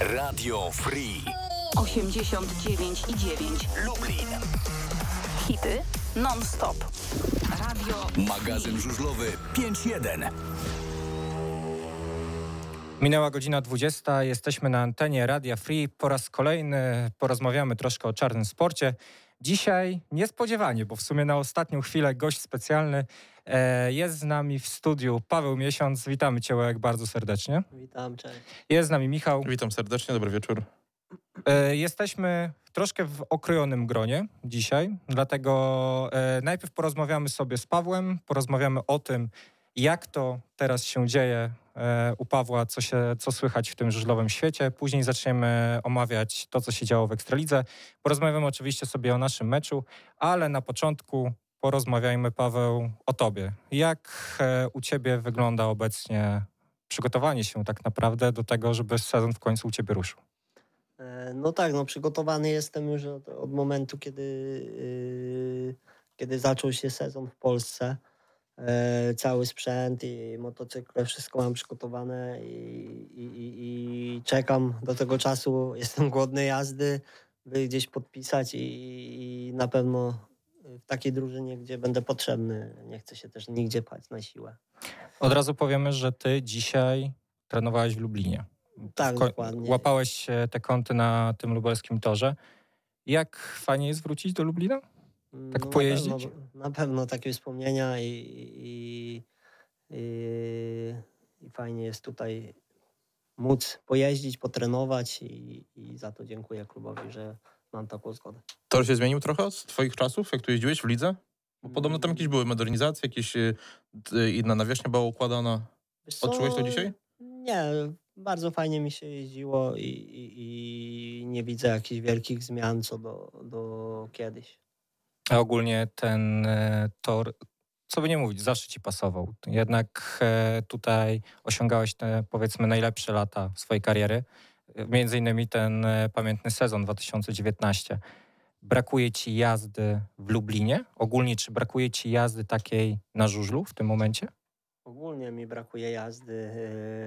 Radio Free 89 i 9 Lublin. Hity non-stop. Radio Magazyn żużlowy 5.1. Minęła godzina 20, jesteśmy na antenie Radia Free. Po raz kolejny porozmawiamy troszkę o czarnym sporcie. Dzisiaj niespodziewanie, bo w sumie na ostatnią chwilę gość specjalny jest z nami w studiu Paweł Miesiąc. Witamy Cię Łek bardzo serdecznie. Witam, cześć. Jest z nami Michał. Witam serdecznie, dobry wieczór. E, jesteśmy troszkę w okrojonym gronie dzisiaj, dlatego e, najpierw porozmawiamy sobie z Pawłem, porozmawiamy o tym, jak to teraz się dzieje e, u Pawła, co, się, co słychać w tym żużlowym świecie. Później zaczniemy omawiać to, co się działo w Ekstralidze. Porozmawiamy oczywiście sobie o naszym meczu, ale na początku porozmawiajmy, Paweł, o tobie. Jak e, u ciebie wygląda obecnie przygotowanie się tak naprawdę do tego, żeby sezon w końcu u ciebie ruszył? E, No tak, no przygotowany jestem już od, od momentu, kiedy, yy, kiedy zaczął się sezon w Polsce. E, Cały sprzęt i motocykle, wszystko mam przygotowane i, i, i, i czekam do tego czasu. Jestem głodny jazdy, by gdzieś podpisać i, i na pewno w takiej drużynie, gdzie będę potrzebny. Nie chcę się też nigdzie pchać na siłę. Od razu powiemy, że ty dzisiaj trenowałeś w Lublinie. Tak, Ko- dokładnie. Łapałeś e, te kąty na tym lubelskim torze. Jak fajnie jest wrócić do Lublina? tak No, pojeździć? Na pewno, na pewno takie wspomnienia i, i, i, i fajnie jest tutaj móc pojeździć, potrenować i, i za to dziękuję klubowi, że mam taką zgodę. Tor się zmienił trochę od twoich czasów, jak tu jeździłeś w lidze? Bo podobno tam jakieś były modernizacje, jakieś y, y, inna nawierzchnia była układana. Wiesz co, Odczułeś to dzisiaj? Nie, bardzo fajnie mi się jeździło i, i, i nie widzę jakichś wielkich zmian co do, do kiedyś. A ogólnie ten e, tor, co by nie mówić, zawsze ci pasował. Jednak e, tutaj osiągałeś te, powiedzmy, najlepsze lata swojej kariery. Między innymi ten e, pamiętny sezon 2019. Brakuje ci jazdy w Lublinie? Ogólnie, czy brakuje ci jazdy takiej na żużlu w tym momencie? Ogólnie mi brakuje jazdy.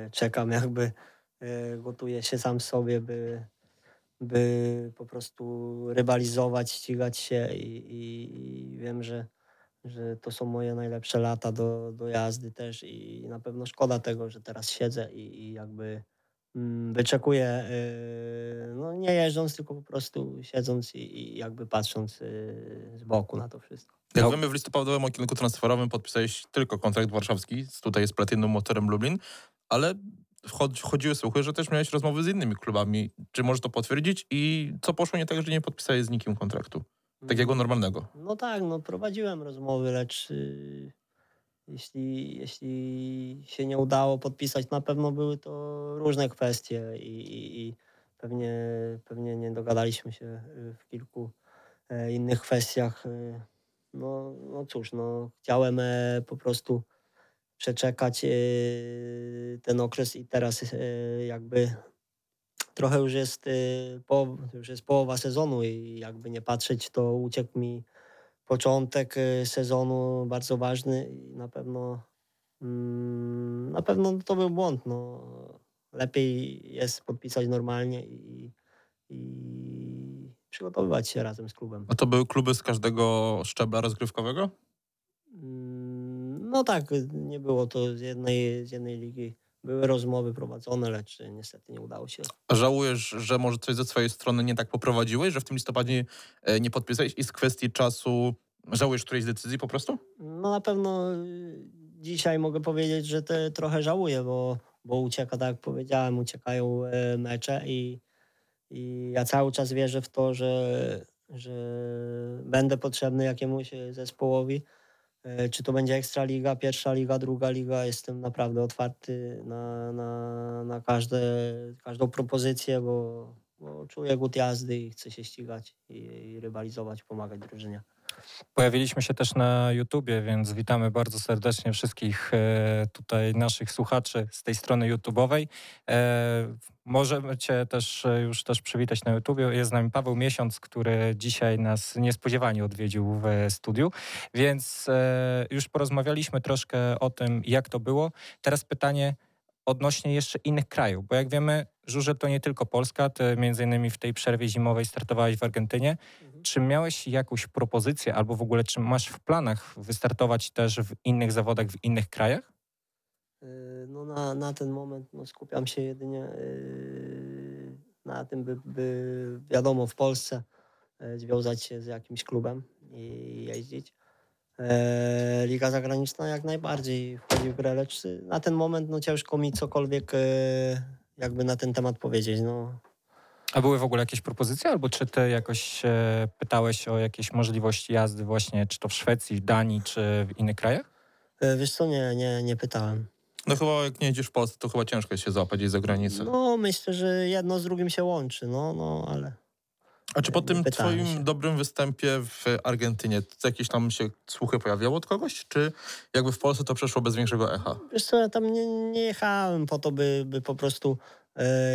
e, Czekam jakby, e, gotuję się sam sobie, by, by po prostu rywalizować, ścigać się i, i, i wiem, że, że to są moje najlepsze lata do, do jazdy też i na pewno szkoda tego, że teraz siedzę i, i jakby mm, wyczekuję, e, no nie jeżdżąc, tylko po prostu siedząc i, jakby patrząc e, z boku na to wszystko. Jak No. wiemy, w listopadowym okienku transferowym podpisałeś tylko kontrakt warszawski, z- tutaj jest Platinum Motorem Lublin, ale wchod- chodziły słuchy, że też miałeś rozmowy z innymi klubami. Czy możesz to potwierdzić i co poszło nie tak, że nie podpisałeś z nikim kontraktu? Takiego normalnego. No tak, no prowadziłem rozmowy, lecz y, jeśli, jeśli się nie udało podpisać, na pewno były to różne kwestie i, i, i pewnie, pewnie nie dogadaliśmy się y, w kilku e, innych kwestiach. y. No, no cóż, no chciałem e, po prostu przeczekać e, ten okres i teraz jakby trochę już jest, y, po, już jest połowa sezonu i jakby nie patrzeć, to uciekł mi początek y, sezonu bardzo ważny i na pewno mm, na pewno to był błąd. No. Lepiej jest podpisać normalnie i, i przygotowywać się razem z klubem. A to były kluby z każdego szczebla rozgrywkowego? Mm, No tak, nie było to z jednej, z jednej ligi. Były rozmowy prowadzone, lecz niestety nie udało się. A Żałujesz, że może coś ze swojej strony nie tak poprowadziłeś, że w tym listopadzie e, nie podpisałeś i z kwestii czasu żałujesz którejś decyzji po prostu? No na pewno y, dzisiaj mogę powiedzieć, że te trochę żałuję, bo, bo ucieka, tak jak powiedziałem, uciekają e, mecze i, i ja cały czas wierzę w to, że, że będę potrzebny jakiemuś e, zespołowi. E, Czy to będzie Ekstraliga, pierwsza liga, druga liga, jestem naprawdę otwarty na, na, na każde, każdą propozycję, bo, bo czuję głód jazdy i chcę się ścigać i, i rywalizować, pomagać drużynie. Pojawiliśmy się też na YouTubie, więc witamy bardzo serdecznie wszystkich e, tutaj naszych słuchaczy z tej strony YouTube'owej. E, możemy Cię też e, już też przywitać na YouTubie. Jest z nami Paweł Miesiąc, który dzisiaj nas niespodziewanie odwiedził w studiu, więc już porozmawialiśmy troszkę o tym, jak to było. Teraz pytanie, odnośnie jeszcze innych krajów, bo jak wiemy, Żużel to nie tylko Polska, ty między innymi w tej przerwie zimowej startowałeś w Argentynie. Czy miałeś jakąś propozycję, albo w ogóle czy masz w planach wystartować też w innych zawodach w innych krajach? Y, No na, na ten moment no, skupiam się jedynie y, na tym, by, by wiadomo w Polsce y, związać się z jakimś klubem i jeździć. E, Liga zagraniczna jak najbardziej wchodzi w grę, lecz na ten moment no, ciężko mi cokolwiek y, jakby na ten temat powiedzieć. No, A były w ogóle jakieś propozycje, albo czy ty jakoś e, pytałeś o jakieś możliwości jazdy właśnie, czy to w Szwecji, w Danii, czy w innych krajach? E, wiesz co, nie, nie, nie pytałem. No chyba jak nie jedziesz w Polsce, to chyba ciężko jest się złapać gdzieś za granicę. No myślę, że jedno z drugim się łączy, no, no ale... A czy po nie tym pytałem twoim się. dobrym występie w Argentynie to jakieś tam się słuchy pojawiały od kogoś? Czy jakby w Polsce to przeszło bez większego echa? Wiesz co, ja tam nie, nie jechałem po to, by, by po prostu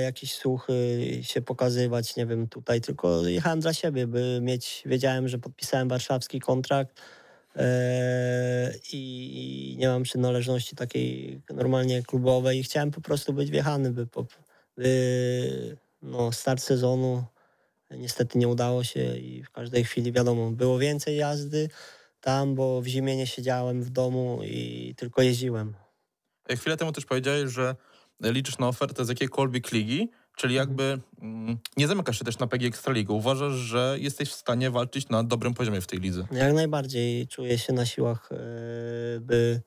jakieś słuchy się pokazywać, nie wiem, tutaj, tylko jechałem dla siebie, by mieć, wiedziałem, że podpisałem warszawski kontrakt e, i, nie mam przynależności takiej normalnie klubowej chciałem po prostu być wjechany, by, po, by no, start sezonu niestety nie udało się i w każdej chwili wiadomo, było więcej jazdy tam, bo w zimie nie siedziałem w domu i tylko jeździłem. E, Chwilę temu też powiedziałeś, że liczysz na ofertę z jakiejkolwiek ligi, czyli Mhm. jakby mm, nie zamykasz się też na PG Ekstraligi. Uważasz, że jesteś w stanie walczyć na dobrym poziomie w tej lidze. Jak najbardziej czuję się na siłach, e, by.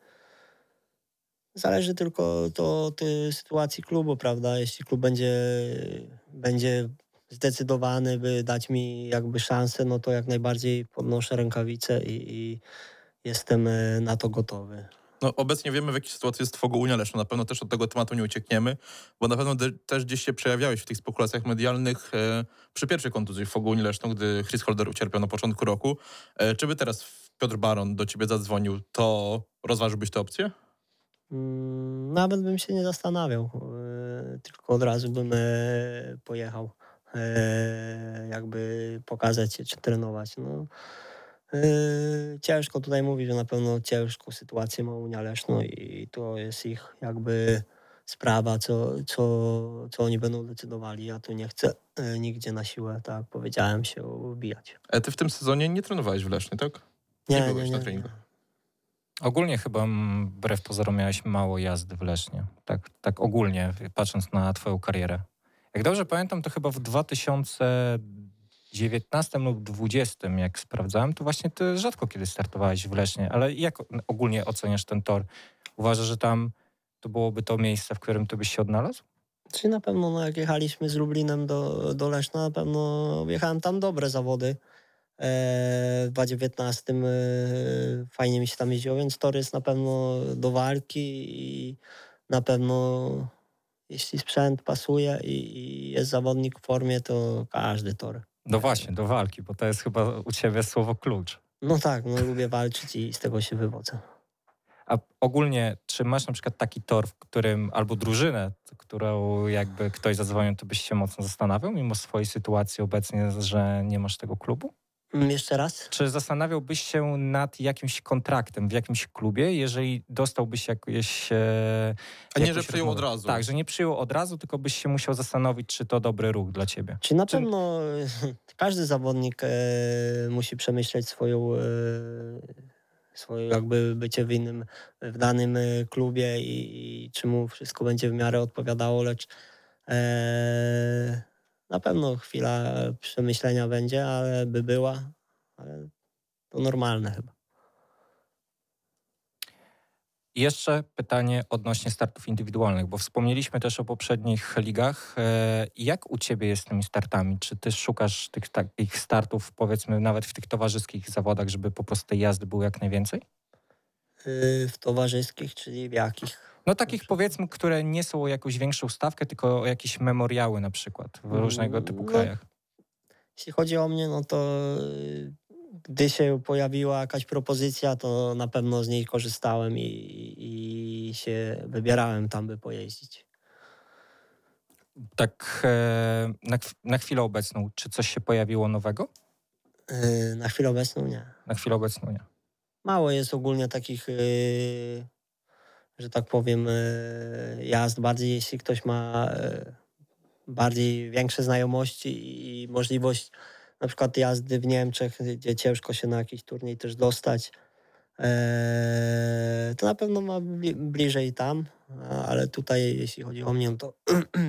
Zależy tylko to od e, sytuacji klubu, prawda? Jeśli klub będzie, będzie zdecydowany, by dać mi jakby szansę, no to jak najbardziej podnoszę rękawice i, i jestem e, na to gotowy. No, obecnie wiemy, w jakiej sytuacji jest Fogo Unia Leszno. Na pewno też od tego tematu nie uciekniemy, bo na pewno też gdzieś się przejawiałeś w tych spekulacjach medialnych e, przy pierwszej kontuzji Fogo Unii Leszno, gdy Chris Holder ucierpiał na początku roku. E, czy by teraz Piotr Baron do ciebie zadzwonił, to rozważyłbyś tę opcję? Mm, Nawet bym się nie zastanawiał, e, tylko od razu bym e, pojechał, e, jakby pokazać się czy trenować. No, e, ciężko tutaj mówić, że na pewno ciężką sytuację ma Unia Leszno i to jest ich jakby sprawa, co, co, co oni będą decydowali. Ja tu nie chcę e, nigdzie na siłę, tak jak powiedziałem, się wbijać. E, ty w tym sezonie nie trenowałeś w Lesznie, tak? Nie byłeś na treningu. Ogólnie chyba wbrew pozorom miałeś mało jazdy w Lesznie. Tak, tak ogólnie, patrząc na twoją karierę. Jak dobrze pamiętam, to chyba w 2019 lub 2020, jak sprawdzałem, to właśnie ty rzadko kiedy startowałeś w Lesznie. Ale jak ogólnie oceniasz ten tor? Uważasz, że tam to byłoby to miejsce, w którym ty byś się odnalazł? Czy na pewno, no jak jechaliśmy z Lublinem do, do Leszna, na pewno jechałem tam dobre zawody. E, w 2019 e, fajnie mi się tam jeździło, więc tor jest na pewno do walki i na pewno jeśli sprzęt pasuje i, i jest zawodnik w formie, to każdy tor. No właśnie, do walki, bo to jest chyba u ciebie słowo klucz. No tak, no lubię walczyć i z tego się wywodzę. A ogólnie, czy masz na przykład taki tor, w którym, albo drużynę, którą jakby ktoś zadzwonił, to byś się mocno zastanawiał, mimo swojej sytuacji obecnie, że nie masz tego klubu? Mm, Jeszcze raz? Czy zastanawiałbyś się nad jakimś kontraktem w jakimś klubie, jeżeli dostałbyś jakieś... E, A nie, że przyjął od rozmowy? razu. Tak, że nie przyjął od razu, tylko byś się musiał zastanowić, czy to dobry ruch dla ciebie. Czy na Czy- pewno każdy zawodnik e, musi przemyśleć swoją, e, swoje jakby bycie w innym, w danym e, klubie i, i czy mu wszystko będzie w miarę odpowiadało, lecz e, na pewno chwila przemyślenia będzie, ale by była, ale to normalne chyba. I jeszcze pytanie odnośnie startów indywidualnych, bo wspomnieliśmy też o poprzednich ligach. E, Jak u ciebie jest z tymi startami? Czy ty szukasz tych takich startów, powiedzmy, nawet w tych towarzyskich zawodach, żeby po prostu tej jazdy było jak najwięcej? E, w towarzyskich, czyli w jakich? No takich powiedzmy, które nie są o jakąś większą stawkę, tylko o jakieś memoriały na przykład w różnego typu No, krajach. Jeśli chodzi o mnie, no to y, gdy się pojawiła jakaś propozycja, to na pewno z niej korzystałem i, i się wybierałem tam, by pojeździć. Tak e, na, na chwilę obecną, czy coś się pojawiło nowego? Y, Na chwilę obecną nie. Na chwilę obecną nie. Mało jest ogólnie takich y, że tak powiem, e, jazd, bardziej jeśli ktoś ma e, bardziej większe znajomości i możliwość na przykład jazdy w Niemczech, gdzie ciężko się na jakiś turniej też dostać, e, to na pewno ma bli- bliżej tam, ale tutaj jeśli chodzi o mnie, to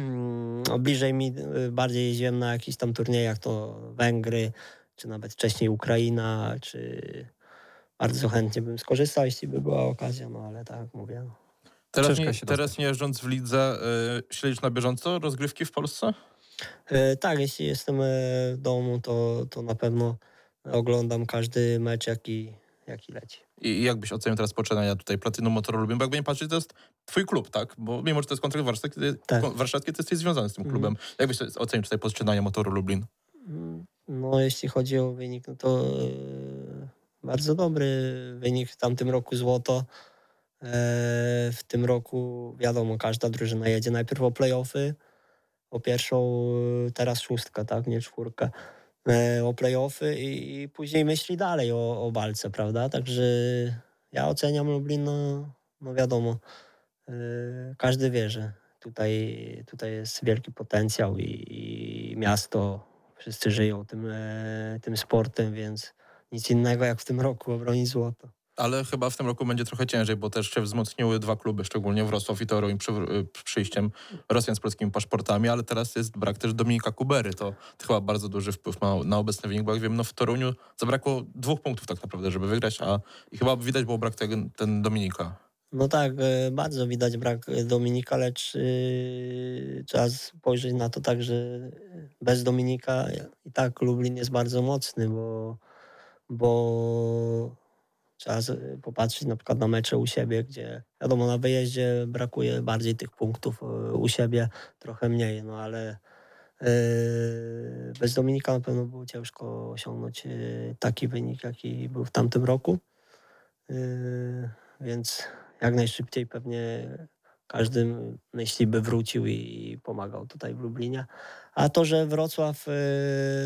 bliżej mi bardziej jeździłem na jakichś tam turniejach, to Węgry, czy nawet wcześniej Ukraina, czy bardzo chętnie bym skorzystał, jeśli by była okazja, no ale tak jak mówię. No. Teraz, nie, się teraz nie jeżdżąc w lidze, y, śledzisz na bieżąco rozgrywki w Polsce? E, tak, jeśli jestem e, w domu, to, to na pewno oglądam każdy mecz, jaki, jaki leci. I jak byś ocenił teraz poczynania tutaj Platinum Motor Lublin? Bo jakby nie patrzeć, to jest twój klub, tak? Bo mimo, że to jest kontrakt warszawski, ty, Tak. warszawski, ty jesteś związany z tym Mhm. klubem. Jak byś ocenił tutaj poczynania Motoru Lublin? Mm, No, jeśli chodzi o wynik, no to bardzo dobry wynik w tamtym roku złoto. E, w tym roku wiadomo, każda drużyna jedzie najpierw o playoffy, o pierwszą, e, teraz szóstka, tak, nie czwórkę, e, o playoffy i, i później myśli dalej o, o walce, prawda? Także ja oceniam Lublin, no, no wiadomo, każdy wie, że tutaj, tutaj jest wielki potencjał i, i miasto, wszyscy żyją tym, tym sportem, więc nic innego jak w tym roku obronić złoto. Ale chyba w tym roku będzie trochę ciężej, bo też się wzmocniły dwa kluby, szczególnie Wrocław i Toruń przy, y, przyjściem Rosjan z polskimi paszportami, ale teraz jest brak też Dominika Kubery. To, chyba bardzo duży wpływ ma na obecny wynik, bo jak wiem, no w Toruniu zabrakło dwóch punktów tak naprawdę, żeby wygrać, a i chyba widać było brak tego, ten Dominika. No tak, e, bardzo widać brak e, Dominika, lecz e, trzeba spojrzeć na to tak, że bez Dominika i tak Lublin jest bardzo mocny, bo, bo trzeba popatrzeć na przykład na mecze u siebie, gdzie wiadomo na wyjeździe brakuje bardziej tych punktów, e, u siebie trochę mniej, no ale e, bez Dominika na pewno było ciężko osiągnąć e, taki wynik, jaki był w tamtym roku. Więc jak najszybciej pewnie każdy myśli by wrócił i pomagał tutaj w Lublinie. A to, że Wrocław,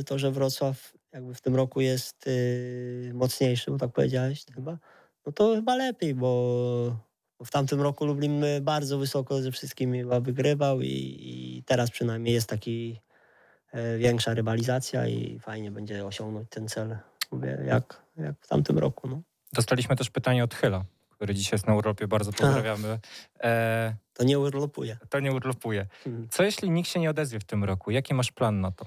to, że Wrocław jakby w tym roku jest y, mocniejszy, bo tak powiedziałeś chyba, no to chyba lepiej, bo w tamtym roku Lublin y, bardzo wysoko ze wszystkimi chyba wygrywał i, i teraz przynajmniej jest taki e, większa rywalizacja i fajnie będzie osiągnąć ten cel, mówię, jak, jak w tamtym roku. No. Dostaliśmy też pytanie od Chyla, który dzisiaj jest na urlopie, bardzo pozdrawiamy. E, To nie urlopuje. to nie urlopuje. Mm. Co jeśli nikt się nie odezwie w tym roku? Jaki masz plan na to?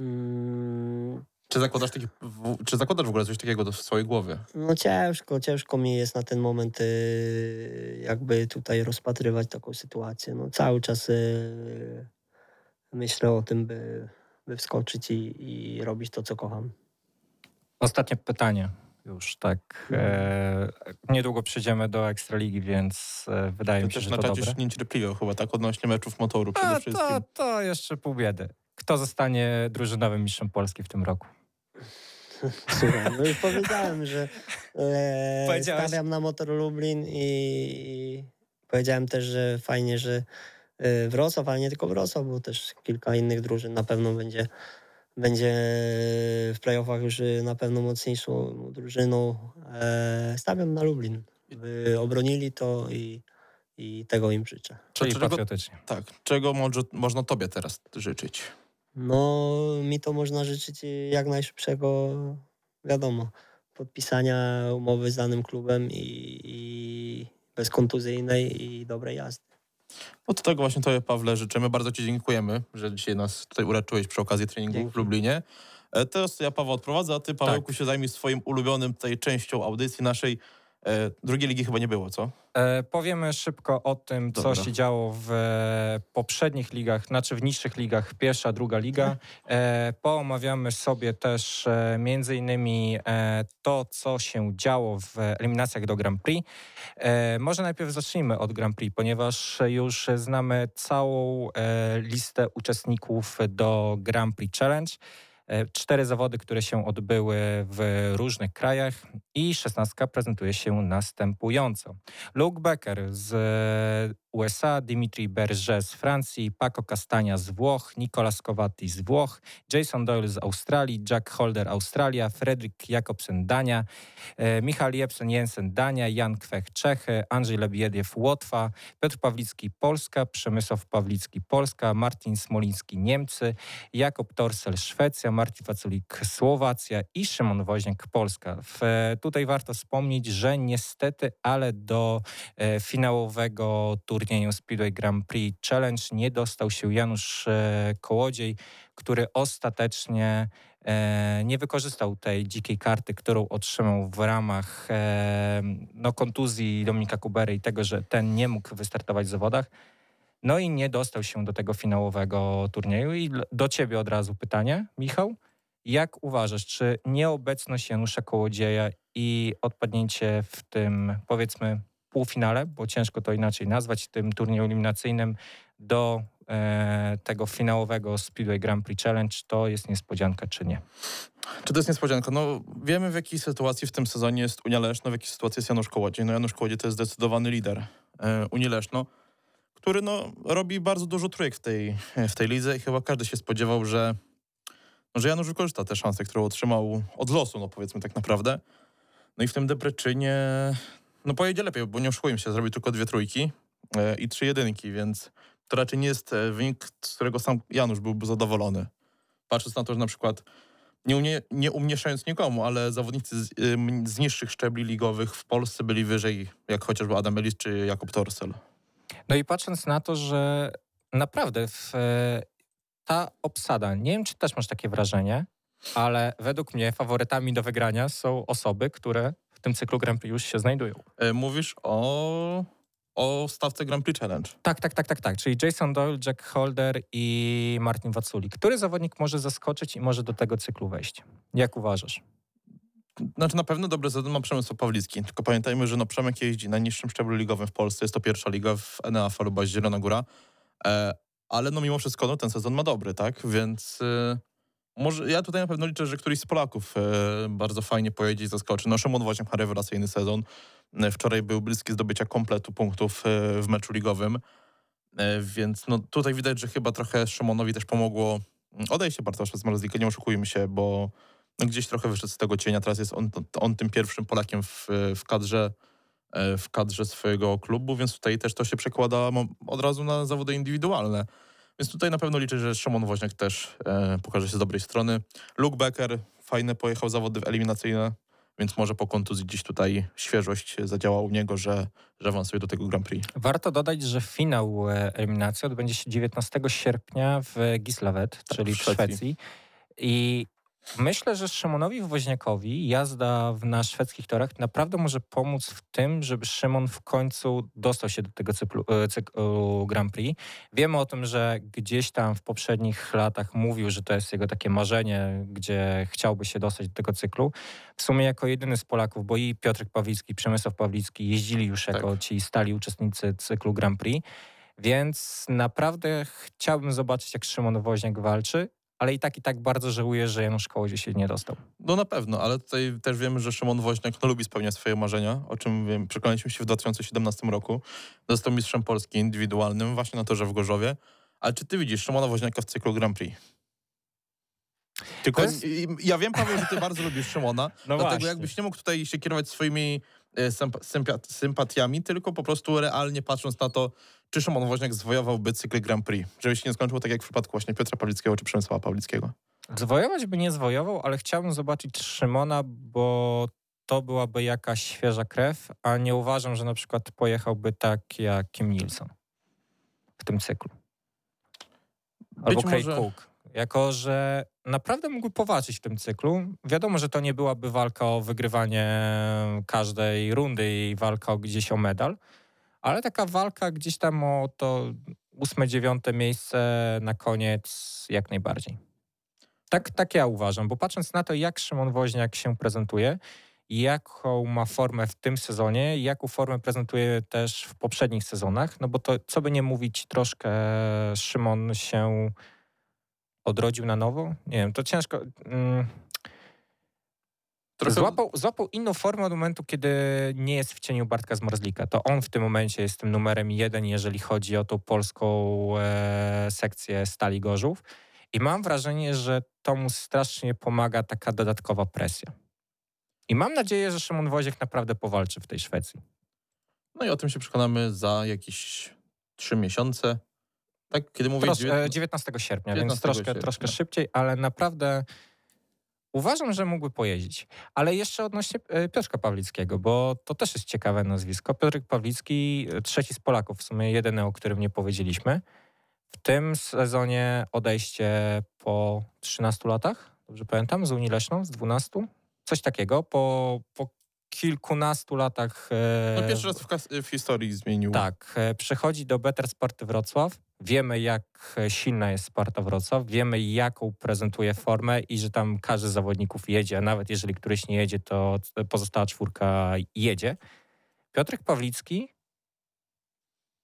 Mm, Czy zakładasz, taki, w, czy zakładasz w ogóle coś takiego do, w swojej głowie? No ciężko, ciężko mi jest na ten moment y, jakby tutaj rozpatrywać taką sytuację. No cały czas y, myślę o tym, by, by wskoczyć i, i robić to, co kocham. Ostatnie pytanie. Już tak. E, niedługo przejdziemy do Ekstraligi, więc e, wydaje Ty mi się, też że na to czacie dobre. się niecierpliwie chyba, tak? Odnośnie meczów motoru przede A, wszystkim. to, to jeszcze pół biedy. Kto zostanie drużynowym mistrzem Polski w tym roku? Słuchaj, no już powiedziałem, że e, stawiam na motor Lublin i, i powiedziałem też, że fajnie, że e, Wrocław, ale nie tylko Wrocław, bo też kilka innych drużyn na pewno będzie, będzie w playoffach już e, na pewno mocniejszą drużyną. E, stawiam na Lublin. By obronili to i, i tego im życzę. Czyli czego- patriotycznie. Tak. Czego może, można tobie teraz życzyć? No, mi to można życzyć jak najszybszego, wiadomo, podpisania umowy z danym klubem i, i bezkontuzyjnej i dobrej jazdy. No to tego właśnie Tobie, Pawle, życzymy. Bardzo Ci dziękujemy, że dzisiaj nas tutaj uraczyłeś przy okazji treningu Dzięki. w Lublinie. E, Teraz ja Paweł odprowadzę, a Ty, Pawełku, Tak. się zajmij swoim ulubionym tej częścią audycji naszej. E, drugiej ligi chyba nie było, co? E, powiemy szybko o tym, co Dobra. się działo w e, poprzednich ligach, znaczy w niższych ligach, pierwsza, druga liga. E, poomawiamy sobie też e, między innymi e, to, co się działo w eliminacjach do Grand Prix. E, może najpierw zacznijmy od Grand Prix, ponieważ już znamy całą e, listę uczestników do Grand Prix Challenge. E, Cztery zawody, które się odbyły w różnych krajach i szesnastka prezentuje się następująco. Luke Becker z USA, Dimitri Berger z Francji, Paco Castagna z Włoch, Nicolas Covatti z Włoch, Jason Doyle z Australii, Jack Holder Australia, Fredrik Jakobsen Dania, e, Michal Jepsen Jensen Dania, Jan Kwech Czechy, Andrzej Lebiediew Łotwa, Piotr Pawlicki Polska, Przemysław Pawlicki Polska, Martin Smoliński Niemcy, Jakob Torsel Szwecja, Martin Waculik Słowacja i Szymon Woźniak Polska. W, e, tutaj warto wspomnieć, że niestety, ale do e, finałowego turnieju Speedway Grand Prix Challenge nie dostał się Janusz e, Kołodziej, który ostatecznie e, nie wykorzystał tej dzikiej karty, którą otrzymał w ramach e, no, kontuzji Dominika Kubery i tego, że ten nie mógł wystartować w zawodach. No i nie dostał się do tego finałowego turnieju. I do ciebie od razu pytanie, Michał. Jak uważasz, czy nieobecność Janusza Kołodzieja i odpadnięcie w tym, powiedzmy, półfinale, bo ciężko to inaczej nazwać, tym turnieju eliminacyjnym do e, tego finałowego Speedway Grand Prix Challenge, to jest niespodzianka czy nie? Czy to jest niespodzianka? No wiemy w jakiej sytuacji w tym sezonie jest Unia Leszno, w jakiej sytuacji jest Janusz Kołodziej. No Janusz Kołodziej to jest zdecydowany lider e, Unii Leszno, który no robi bardzo dużo trójek w tej, w tej lidze i chyba każdy się spodziewał, że, no, że Janusz wykorzysta tę szansę, którą otrzymał od losu, no powiedzmy tak naprawdę. No i w tym Debreczynie no pojedzie lepiej, bo nie oszukujmy się, zrobił tylko dwie trójki e, i trzy jedynki, więc to raczej nie jest e, wynik, z którego sam Janusz byłby zadowolony. Patrząc na to, że na przykład nie, umie, nie umniejszając nikomu, ale zawodnicy z, ym, z niższych szczebli ligowych w Polsce byli wyżej, jak chociażby Adam Ellis czy Jakub Torsel. No i patrząc na to, że naprawdę w, e, ta obsada, nie wiem czy też masz takie wrażenie, ale według mnie faworytami do wygrania są osoby, które w tym cyklu Grand Prix już się znajdują. E, Mówisz o, o stawce Grand Prix Challenge. Tak, tak, tak, tak, tak. Czyli Jason Doyle, Jack Holder i Martin Waculi. Który zawodnik może zaskoczyć i może do tego cyklu wejść? Jak uważasz? Znaczy na pewno dobry sezon ma Przemysław Pawlicki, tylko pamiętajmy, że no Przemek jeździ na niższym szczeblu ligowym w Polsce, jest to pierwsza liga w NA Faluba Zielona Góra, e, ale no mimo wszystko no, ten sezon ma dobry, tak? Więc e, może ja tutaj na pewno liczę, że któryś z Polaków e, bardzo fajnie pojedzie i zaskoczy. No Szymon Woźniak ma rewelacyjny sezon. E, Wczoraj był bliski zdobycia kompletu punktów e, w meczu ligowym, e, więc no tutaj widać, że chyba trochę Szymonowi też pomogło mm, odejście Bartosza z Marzlika, nie oszukujmy się, bo no gdzieś trochę wyszedł z tego cienia. Teraz jest on, on tym pierwszym Polakiem w, w kadrze e, w kadrze swojego klubu, więc tutaj też to się przekłada od razu na zawody indywidualne. Więc tutaj na pewno liczę, że Szymon Woźniak też e, pokaże się z dobrej strony. Luke Becker fajne pojechał zawody eliminacyjne, więc może po kontuzji gdzieś tutaj świeżość zadziała u niego, że, że awansuje do tego Grand Prix. Warto dodać, że finał e, eliminacji odbędzie się 19 sierpnia w Gislaved, czyli w w Szwecji. Szwecji. I myślę, że Szymonowi Woźniakowi jazda na szwedzkich torach naprawdę może pomóc w tym, żeby Szymon w końcu dostał się do tego cyklu, e, cyklu Grand Prix. Wiemy o tym, że gdzieś tam w poprzednich latach mówił, że to jest jego takie marzenie, gdzie chciałby się dostać do tego cyklu. W sumie jako jedyny z Polaków, bo i Piotrek Pawlicki, Przemysław Pawlicki jeździli już jako ci stali uczestnicy cyklu Grand Prix. Więc naprawdę chciałbym zobaczyć, jak Szymon Woźniak walczy, ale i tak i tak bardzo żałuję, że Janusz Kołodziej się nie dostał. No na pewno, ale tutaj też wiemy, że Szymon Woźniak no, lubi spełniać swoje marzenia, o czym wiem, przekonaliśmy się w 2017 roku. Został mistrzem Polski indywidualnym właśnie na torze w Gorzowie. Ale czy ty widzisz Szymona Woźniaka w cyklu Grand Prix? Tylko jest- ja wiem, Paweł, że ty bardzo lubisz Szymona, No dlatego właśnie. jakbyś nie mógł tutaj się kierować swoimi e, sympa- sympa- sympatiami, tylko po prostu realnie patrząc na to, czy Szymon Woźniak zwojowałby cykl Grand Prix, żeby się nie skończyło tak jak w przypadku właśnie Piotra Pawlickiego czy Przemysława Pawlickiego. Zwojować by nie zwojował, ale chciałbym zobaczyć Szymona, bo to byłaby jakaś świeża krew, a nie uważam, że na przykład pojechałby tak jak Kim Nilsson w tym cyklu. Albo Być Craig może- Cook. Jako, że naprawdę mógłby powalczyć w tym cyklu. Wiadomo, że to nie byłaby walka o wygrywanie każdej rundy i walka o gdzieś o medal, ale taka walka gdzieś tam o to ósme, dziewiąte miejsce na koniec jak najbardziej. Tak, tak ja uważam, bo patrząc na to, jak Szymon Woźniak się prezentuje, jaką ma formę w tym sezonie, jaką formę prezentuje też w poprzednich sezonach, no bo to, co by nie mówić, troszkę Szymon się odrodził na nowo. Nie wiem, to ciężko. Mm, Trochę... Złapał, złapał inną formę od momentu, kiedy nie jest w cieniu Bartka Zmorzlika. To on w tym momencie jest tym numerem jeden, jeżeli chodzi o tą polską e, sekcję Stali Gorzów. I mam wrażenie, że to mu strasznie pomaga taka dodatkowa presja. I mam nadzieję, że Szymon Woziek naprawdę powalczy w tej Szwecji. No i o tym się przekonamy za jakieś trzy miesiące. Tak, kiedy mówię... Trosz, dziewiętna- e, 19 sierpnia, 19 więc troszkę, sierpnia. troszkę szybciej, ale naprawdę uważam, że mógłby pojeździć. Ale jeszcze odnośnie e, Piotrka Pawlickiego, bo to też jest ciekawe nazwisko. Piotrek Pawlicki, e, trzeci z Polaków, w sumie jedyny, o którym nie powiedzieliśmy. W tym sezonie odejście po 13 latach, dobrze pamiętam, z Unii Leszną, z 12? Coś takiego. Po, po kilkunastu latach... e, No pierwszy raz w, w historii zmienił. tak, przechodzi do Better Sporty Wrocław. Wiemy, jak silna jest Sparta Wrocław, wiemy, jaką prezentuje formę i że tam każdy z zawodników jedzie, a nawet jeżeli któryś nie jedzie, to pozostała czwórka jedzie. Piotrek Pawlicki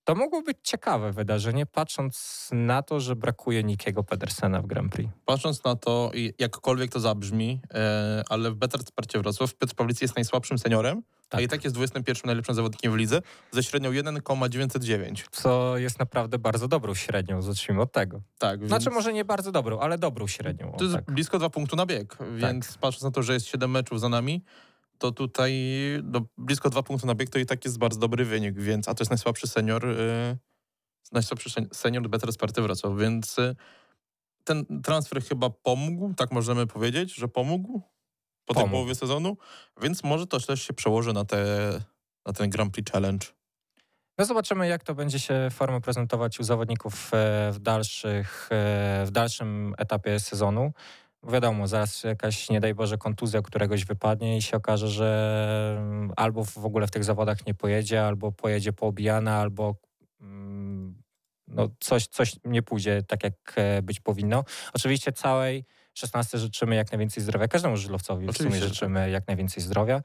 to mogło być ciekawe wydarzenie, patrząc na to, że brakuje Nikiego Pedersena w Grand Prix. Patrząc na to, jakkolwiek to zabrzmi, e, ale w Better Sparcie Wrocław Piotr Pawlicy jest najsłabszym seniorem, Tak. a i tak jest 21 najlepszym zawodnikiem w lidze, ze średnią 1,909. Co jest naprawdę bardzo dobrą średnią, zacznijmy od tego. Tak, więc Znaczy może nie bardzo dobrą, ale dobrą średnią. to jest tak. blisko dwa punktu na bieg, więc patrząc na to, że jest 7 meczów za nami, to tutaj no, blisko dwa punkty na bieg to i tak jest bardzo dobry wynik, więc a to jest najsłabszy senior, e, najsłabszy sen- senior Better Sparty Wrocław, więc e, ten transfer chyba pomógł, tak możemy powiedzieć, że pomógł po tej Pomógł. połowie sezonu, więc może to też się przełoży na, te, na ten Grand Prix Challenge. No zobaczymy, jak to będzie się forma prezentować u zawodników e, w, dalszych, e, w dalszym etapie sezonu. Wiadomo, zaraz jakaś, nie daj Boże, kontuzja któregoś wypadnie i się okaże, że mm, albo w ogóle w tych zawodach nie pojedzie, albo pojedzie poobijana, albo mm, no coś, coś nie pójdzie tak, jak e, być powinno. Oczywiście całej 16 życzymy jak najwięcej zdrowia. Każdemu żużlowcowi w sumie życzymy jak najwięcej zdrowia.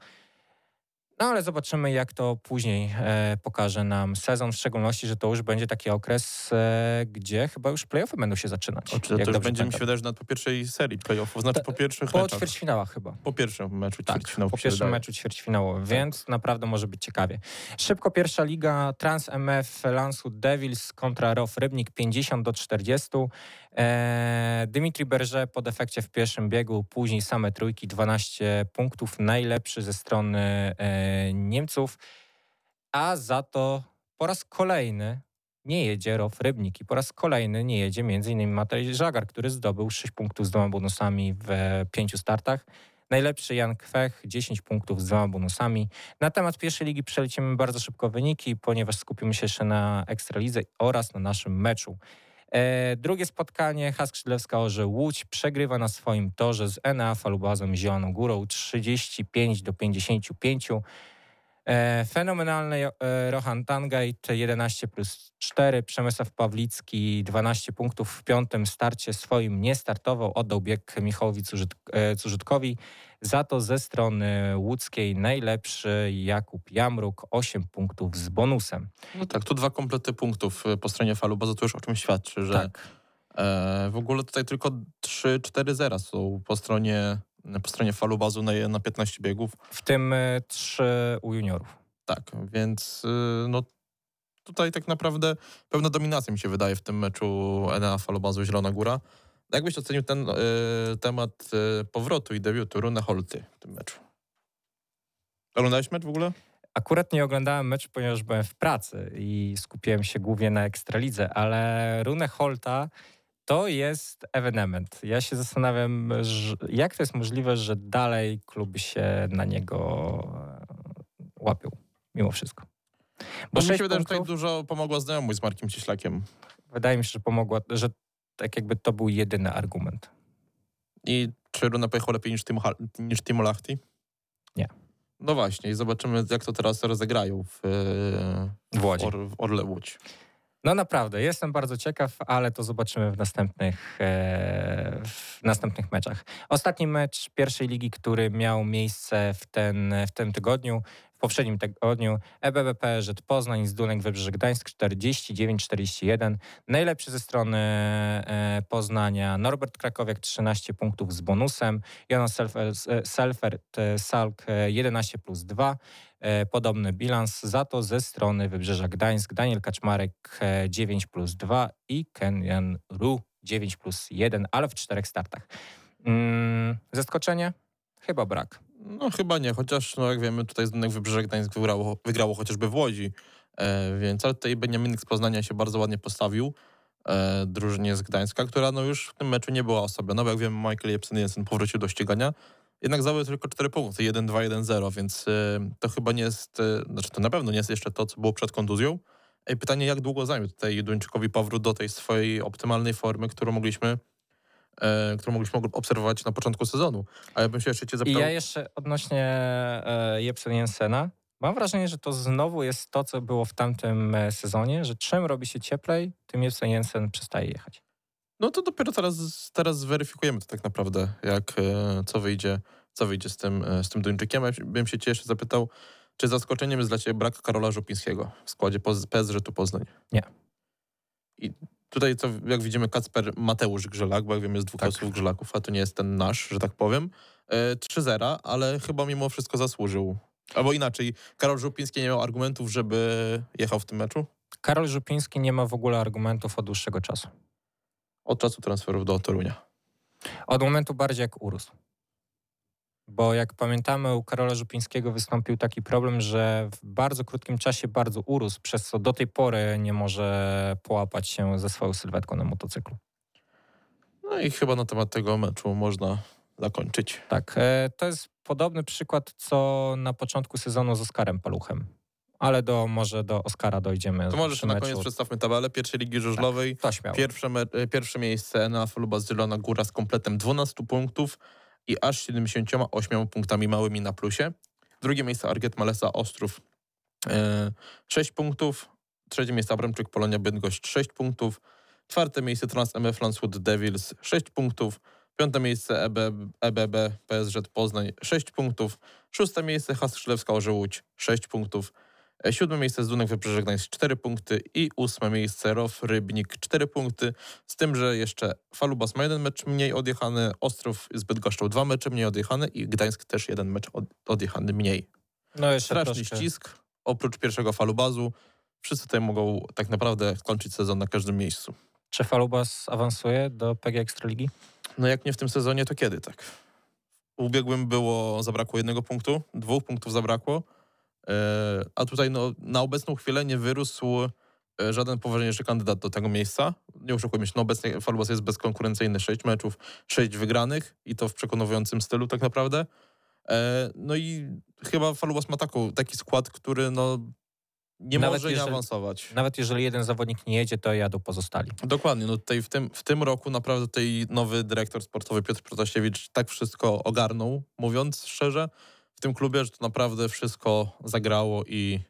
No ale zobaczymy, jak to później e, pokaże nam sezon, w szczególności, że to już będzie taki okres, e, gdzie chyba już playoffy będą się zaczynać. Oczywiście, jak to już będzie mi się wydaje, że nawet po pierwszej serii playoffów, znaczy po pierwszych Po meczach. ćwierćfinałach chyba. Po pierwszym meczu Tak, ćwierćfinału po pierwszym wydaje. meczu ćwierćfinałowym, więc naprawdę może być ciekawie. Szybko pierwsza liga Trans MF Landshut Devils kontra ROW Rybnik 50 do 40. Eee, Dymitri Berże po defekcie w pierwszym biegu, później same trójki, 12 punktów, najlepszy ze strony e, Niemców, a za to po raz kolejny nie jedzie ROW Rybnik i po raz kolejny nie jedzie m.in. Matej Żagar, który zdobył 6 punktów z dwoma bonusami w e, pięciu startach. Najlepszy Jan Kwech, 10 punktów z dwoma bonusami. Na temat pierwszej ligi przelecimy bardzo szybko wyniki, ponieważ skupimy się jeszcze na Ekstralidze oraz na naszym meczu. E, drugie spotkanie Hask Skrzydlewska Orze Łódź przegrywa na swoim torze z NA Falubazą Zieloną Górą 35 do 55. E, fenomenalny e, Rohan Tangajt 11 plus 4, Przemysław Pawlicki 12 punktów w piątym starcie swoim nie startował, oddał bieg Michałowi Cużyt, e, Cużytkowi. Za to ze strony łódzkiej najlepszy Jakub Jamruk 8 punktów z bonusem. No tak, tu dwa komplety punktów po stronie falu, bo to już o czym świadczy, że Tak. w ogóle tutaj tylko 3-4 zera są po stronie, po stronie falu bazu na, na 15 biegów. W tym e, trzy u juniorów. Tak, więc y, no tutaj tak naprawdę pewna dominacja mi się wydaje w tym meczu Enea Falobazu Zielona Góra. Jak byś ocenił ten y, temat y, powrotu i debiutu Rune Holty w tym meczu? Oglądałeś mecz w ogóle? Akurat nie oglądałem meczu, ponieważ byłem w pracy i skupiłem się głównie na Ekstralidze, ale Rune Holta to jest ewenement. Ja się zastanawiam, jak to jest możliwe, że dalej kluby się na niego e, łapią, mimo wszystko. Bo mi się wydaje, że tutaj punktów- dużo pomogła znajomość z Markiem Cieślakiem. Wydaje mi się, że pomogła, że tak jakby to był jedyny argument. I czy Rune pojechał lepiej niż Timo, Hal- niż Timo Lachti? Nie. No właśnie i zobaczymy, jak to teraz rozegrają w, y, W Łodzi. Or, w Orle Łódź. No naprawdę, jestem bardzo ciekaw, ale to zobaczymy w następnych, e, w następnych meczach. Ostatni mecz pierwszej ligi, który miał miejsce w, ten, w tym tygodniu. Poprzednim tygodniu EBB PSZ Poznań, Zdunek Wybrzeże Gdańsk 49-41. Najlepszy ze strony e, Poznania Norbert Krakowiak 13 punktów z bonusem, Jonas Selfert, Selfert e, Salk e, 11 plus 2. E, Podobny bilans za to ze strony Wybrzeża Gdańsk Daniel Kaczmarek e, 9 plus 2 i Kenyan Ru 9 plus 1, ale w czterech startach. Mm, zaskoczenie? Chyba brak. No chyba nie, chociaż no jak wiemy tutaj Zdunek Wybrzeże Gdańsk wygrało, wygrało chociażby w Łodzi, e, więc ale tutaj Beniaminek z Poznania się bardzo ładnie postawił e, drużynie z Gdańska, która no już w tym meczu nie była osłabiona, bo jak wiemy Michael Jepsen Jensen powrócił do ścigania, jednak zdobył tylko 4 punkty, 1-2, 1-0, więc e, to chyba nie jest, e, znaczy to na pewno nie jest jeszcze to, co było przed kontuzją. I pytanie, jak długo zajmie tutaj Duńczykowi powrót do tej swojej optymalnej formy, którą mogliśmy e, którą mogliśmy obserwować na początku sezonu. A ja bym się jeszcze cię I zapytał... ja jeszcze odnośnie e, Jepsen Jensena. Mam wrażenie, że to znowu jest to, co było w tamtym e, sezonie, że czym robi się cieplej, tym Jepsen Jensen przestaje jechać. No to dopiero teraz, teraz zweryfikujemy to tak naprawdę, jak, e, co wyjdzie, co wyjdzie z tym, e, z tym Duńczykiem. Ja bym się cię jeszcze zapytał, czy zaskoczeniem jest dla ciebie brak Karola Żupińskiego w składzie tu Poznań? Nie. I tutaj, to, jak widzimy, Kacper Mateusz Grzelak, bo jak wiem, jest dwóch Tak. losów Grzelaków, a to nie jest ten nasz, że tak powiem. E, 3-0, ale chyba mimo wszystko zasłużył. Albo inaczej, Karol Żupiński nie miał argumentów, żeby jechał w tym meczu? Karol Żupiński nie ma w ogóle argumentów od dłuższego czasu. Od czasu transferów do Torunia. Od momentu bardziej jak urósł. Bo jak pamiętamy, u Karola Żupińskiego wystąpił taki problem, że w bardzo krótkim czasie bardzo urósł, przez co do tej pory nie może połapać się ze swoją sylwetką na motocyklu. No i chyba na temat tego meczu można zakończyć. Tak, e, to jest podobny przykład, co na początku sezonu z Oskarem Paluchem. Ale do, może do Oskara dojdziemy. To może na koniec przedstawmy tabelę pierwszej ligi żużlowej. To śmiało. Pierwsze, me- e, pierwsze miejsce na Luba Zielona Góra z kompletem 12 punktów i aż 78 punktami małymi na plusie. Drugie miejsce Arget Malesa Ostrów e, 6 punktów. Trzecie miejsce Abramczyk Polonia Bydgoszcz 6 punktów. Czwarte miejsce Trans MF Landshut Devils 6 punktów. Piąte miejsce EB, EBB PSZ Poznań 6 punktów. Szóste miejsce Has Krzyżewska Orzełódź 6 punktów. Siódme miejsce Zdunek Wybrzeże Gdańsk 4 punkty i ósme miejsce ROW Rybnik 4 punkty. Z tym, że jeszcze Falubas ma jeden mecz mniej odjechany, Ostrów z Bydgoszczą dwa mecze mniej odjechane i Gdańsk też jeden mecz od, odjechany mniej. No jeszcze Straszny troszkę. ścisk, oprócz pierwszego Falubazu. Wszyscy tutaj mogą tak naprawdę skończyć sezon na każdym miejscu. Czy Falubas awansuje do PG Ekstraligi? No jak nie w tym sezonie, to kiedy tak? W ubiegłym było, zabrakło jednego punktu, dwóch punktów zabrakło, a tutaj no, na obecną chwilę nie wyrósł e, żaden poważniejszy kandydat do tego miejsca. Nie oszukujmy się, no obecnie Falubas jest bezkonkurencyjny, sześć meczów, sześć wygranych i to w przekonującym stylu tak naprawdę. E, No i chyba Falubas ma taką, taki skład, który no nie Nawet może nie jeżeli- awansować. Nawet jeżeli jeden zawodnik nie jedzie, to jadą pozostali. Dokładnie, no tutaj w tym, w tym roku naprawdę tutaj nowy dyrektor sportowy Piotr Protasiewicz tak wszystko ogarnął, mówiąc szczerze, tym klubie, że to naprawdę wszystko zagrało i,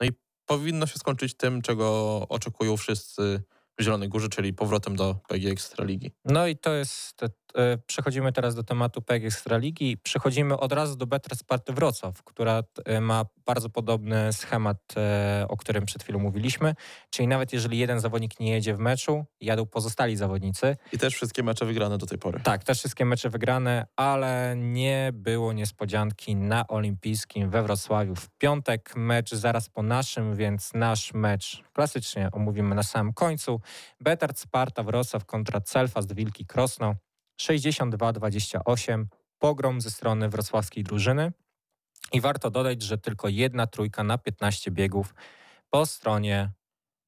no i powinno się skończyć tym, czego oczekują wszyscy w Zielonej Górze, czyli powrotem do PG Ekstraligi. No i to jest. E, przechodzimy teraz do tematu PG Ekstraligi. Przechodzimy od razu do Better Sparty Wrocław, która e, ma bardzo podobny schemat, e, o którym przed chwilą mówiliśmy. Czyli nawet jeżeli jeden zawodnik nie jedzie w meczu, jadą pozostali zawodnicy. I też wszystkie mecze wygrane do tej pory. Tak, te wszystkie mecze wygrane, ale nie było niespodzianki na Olimpijskim we Wrocławiu. W piątek mecz zaraz po naszym, więc nasz mecz klasycznie omówimy na samym końcu. Betard Sparta Wrocław kontra Celfast Wilki Krosno 62-28. Pogrom ze strony wrocławskiej drużyny. I warto dodać, że tylko jedna trójka na 15 biegów po stronie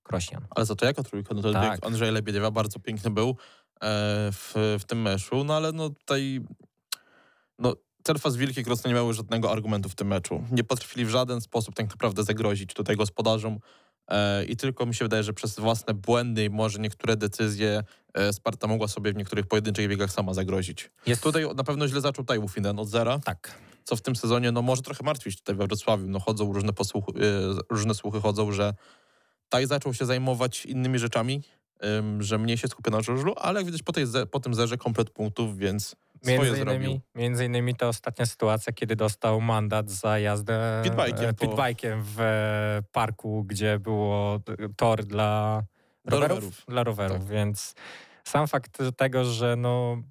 Krośnian. Ale za to jaka trójka? No to Tak. bieg Andrzeja Lebiediewa bardzo piękny był e, w, w tym meczu, no ale no tutaj no Celfas Wilki Krosno nie miały żadnego argumentu w tym meczu. Nie potrafili w żaden sposób tak naprawdę zagrozić tutaj gospodarzom i tylko mi się wydaje, że przez własne błędy i może niektóre decyzje e, Sparta mogła sobie w niektórych pojedynczych biegach sama zagrozić. Jest Tutaj na pewno źle zaczął Tajwu Finden od zera, tak. co w tym sezonie no może trochę martwić tutaj we Wrocławiu. No chodzą różne, posłuchy, e, różne słuchy chodzą, że Taj zaczął się zajmować innymi rzeczami, że mniej się skupia na żużlu, ale jak widać po, tej po tym zerze komplet punktów, więc swoje Między zrobił. innymi, między innymi to ostatnia sytuacja, kiedy dostał mandat za jazdę Pitbike'iem e, po- pitbike'iem w e, parku, gdzie było tor dla Dla rowerów. rowerów. Dla rowerów, Tak. więc sam fakt tego, że no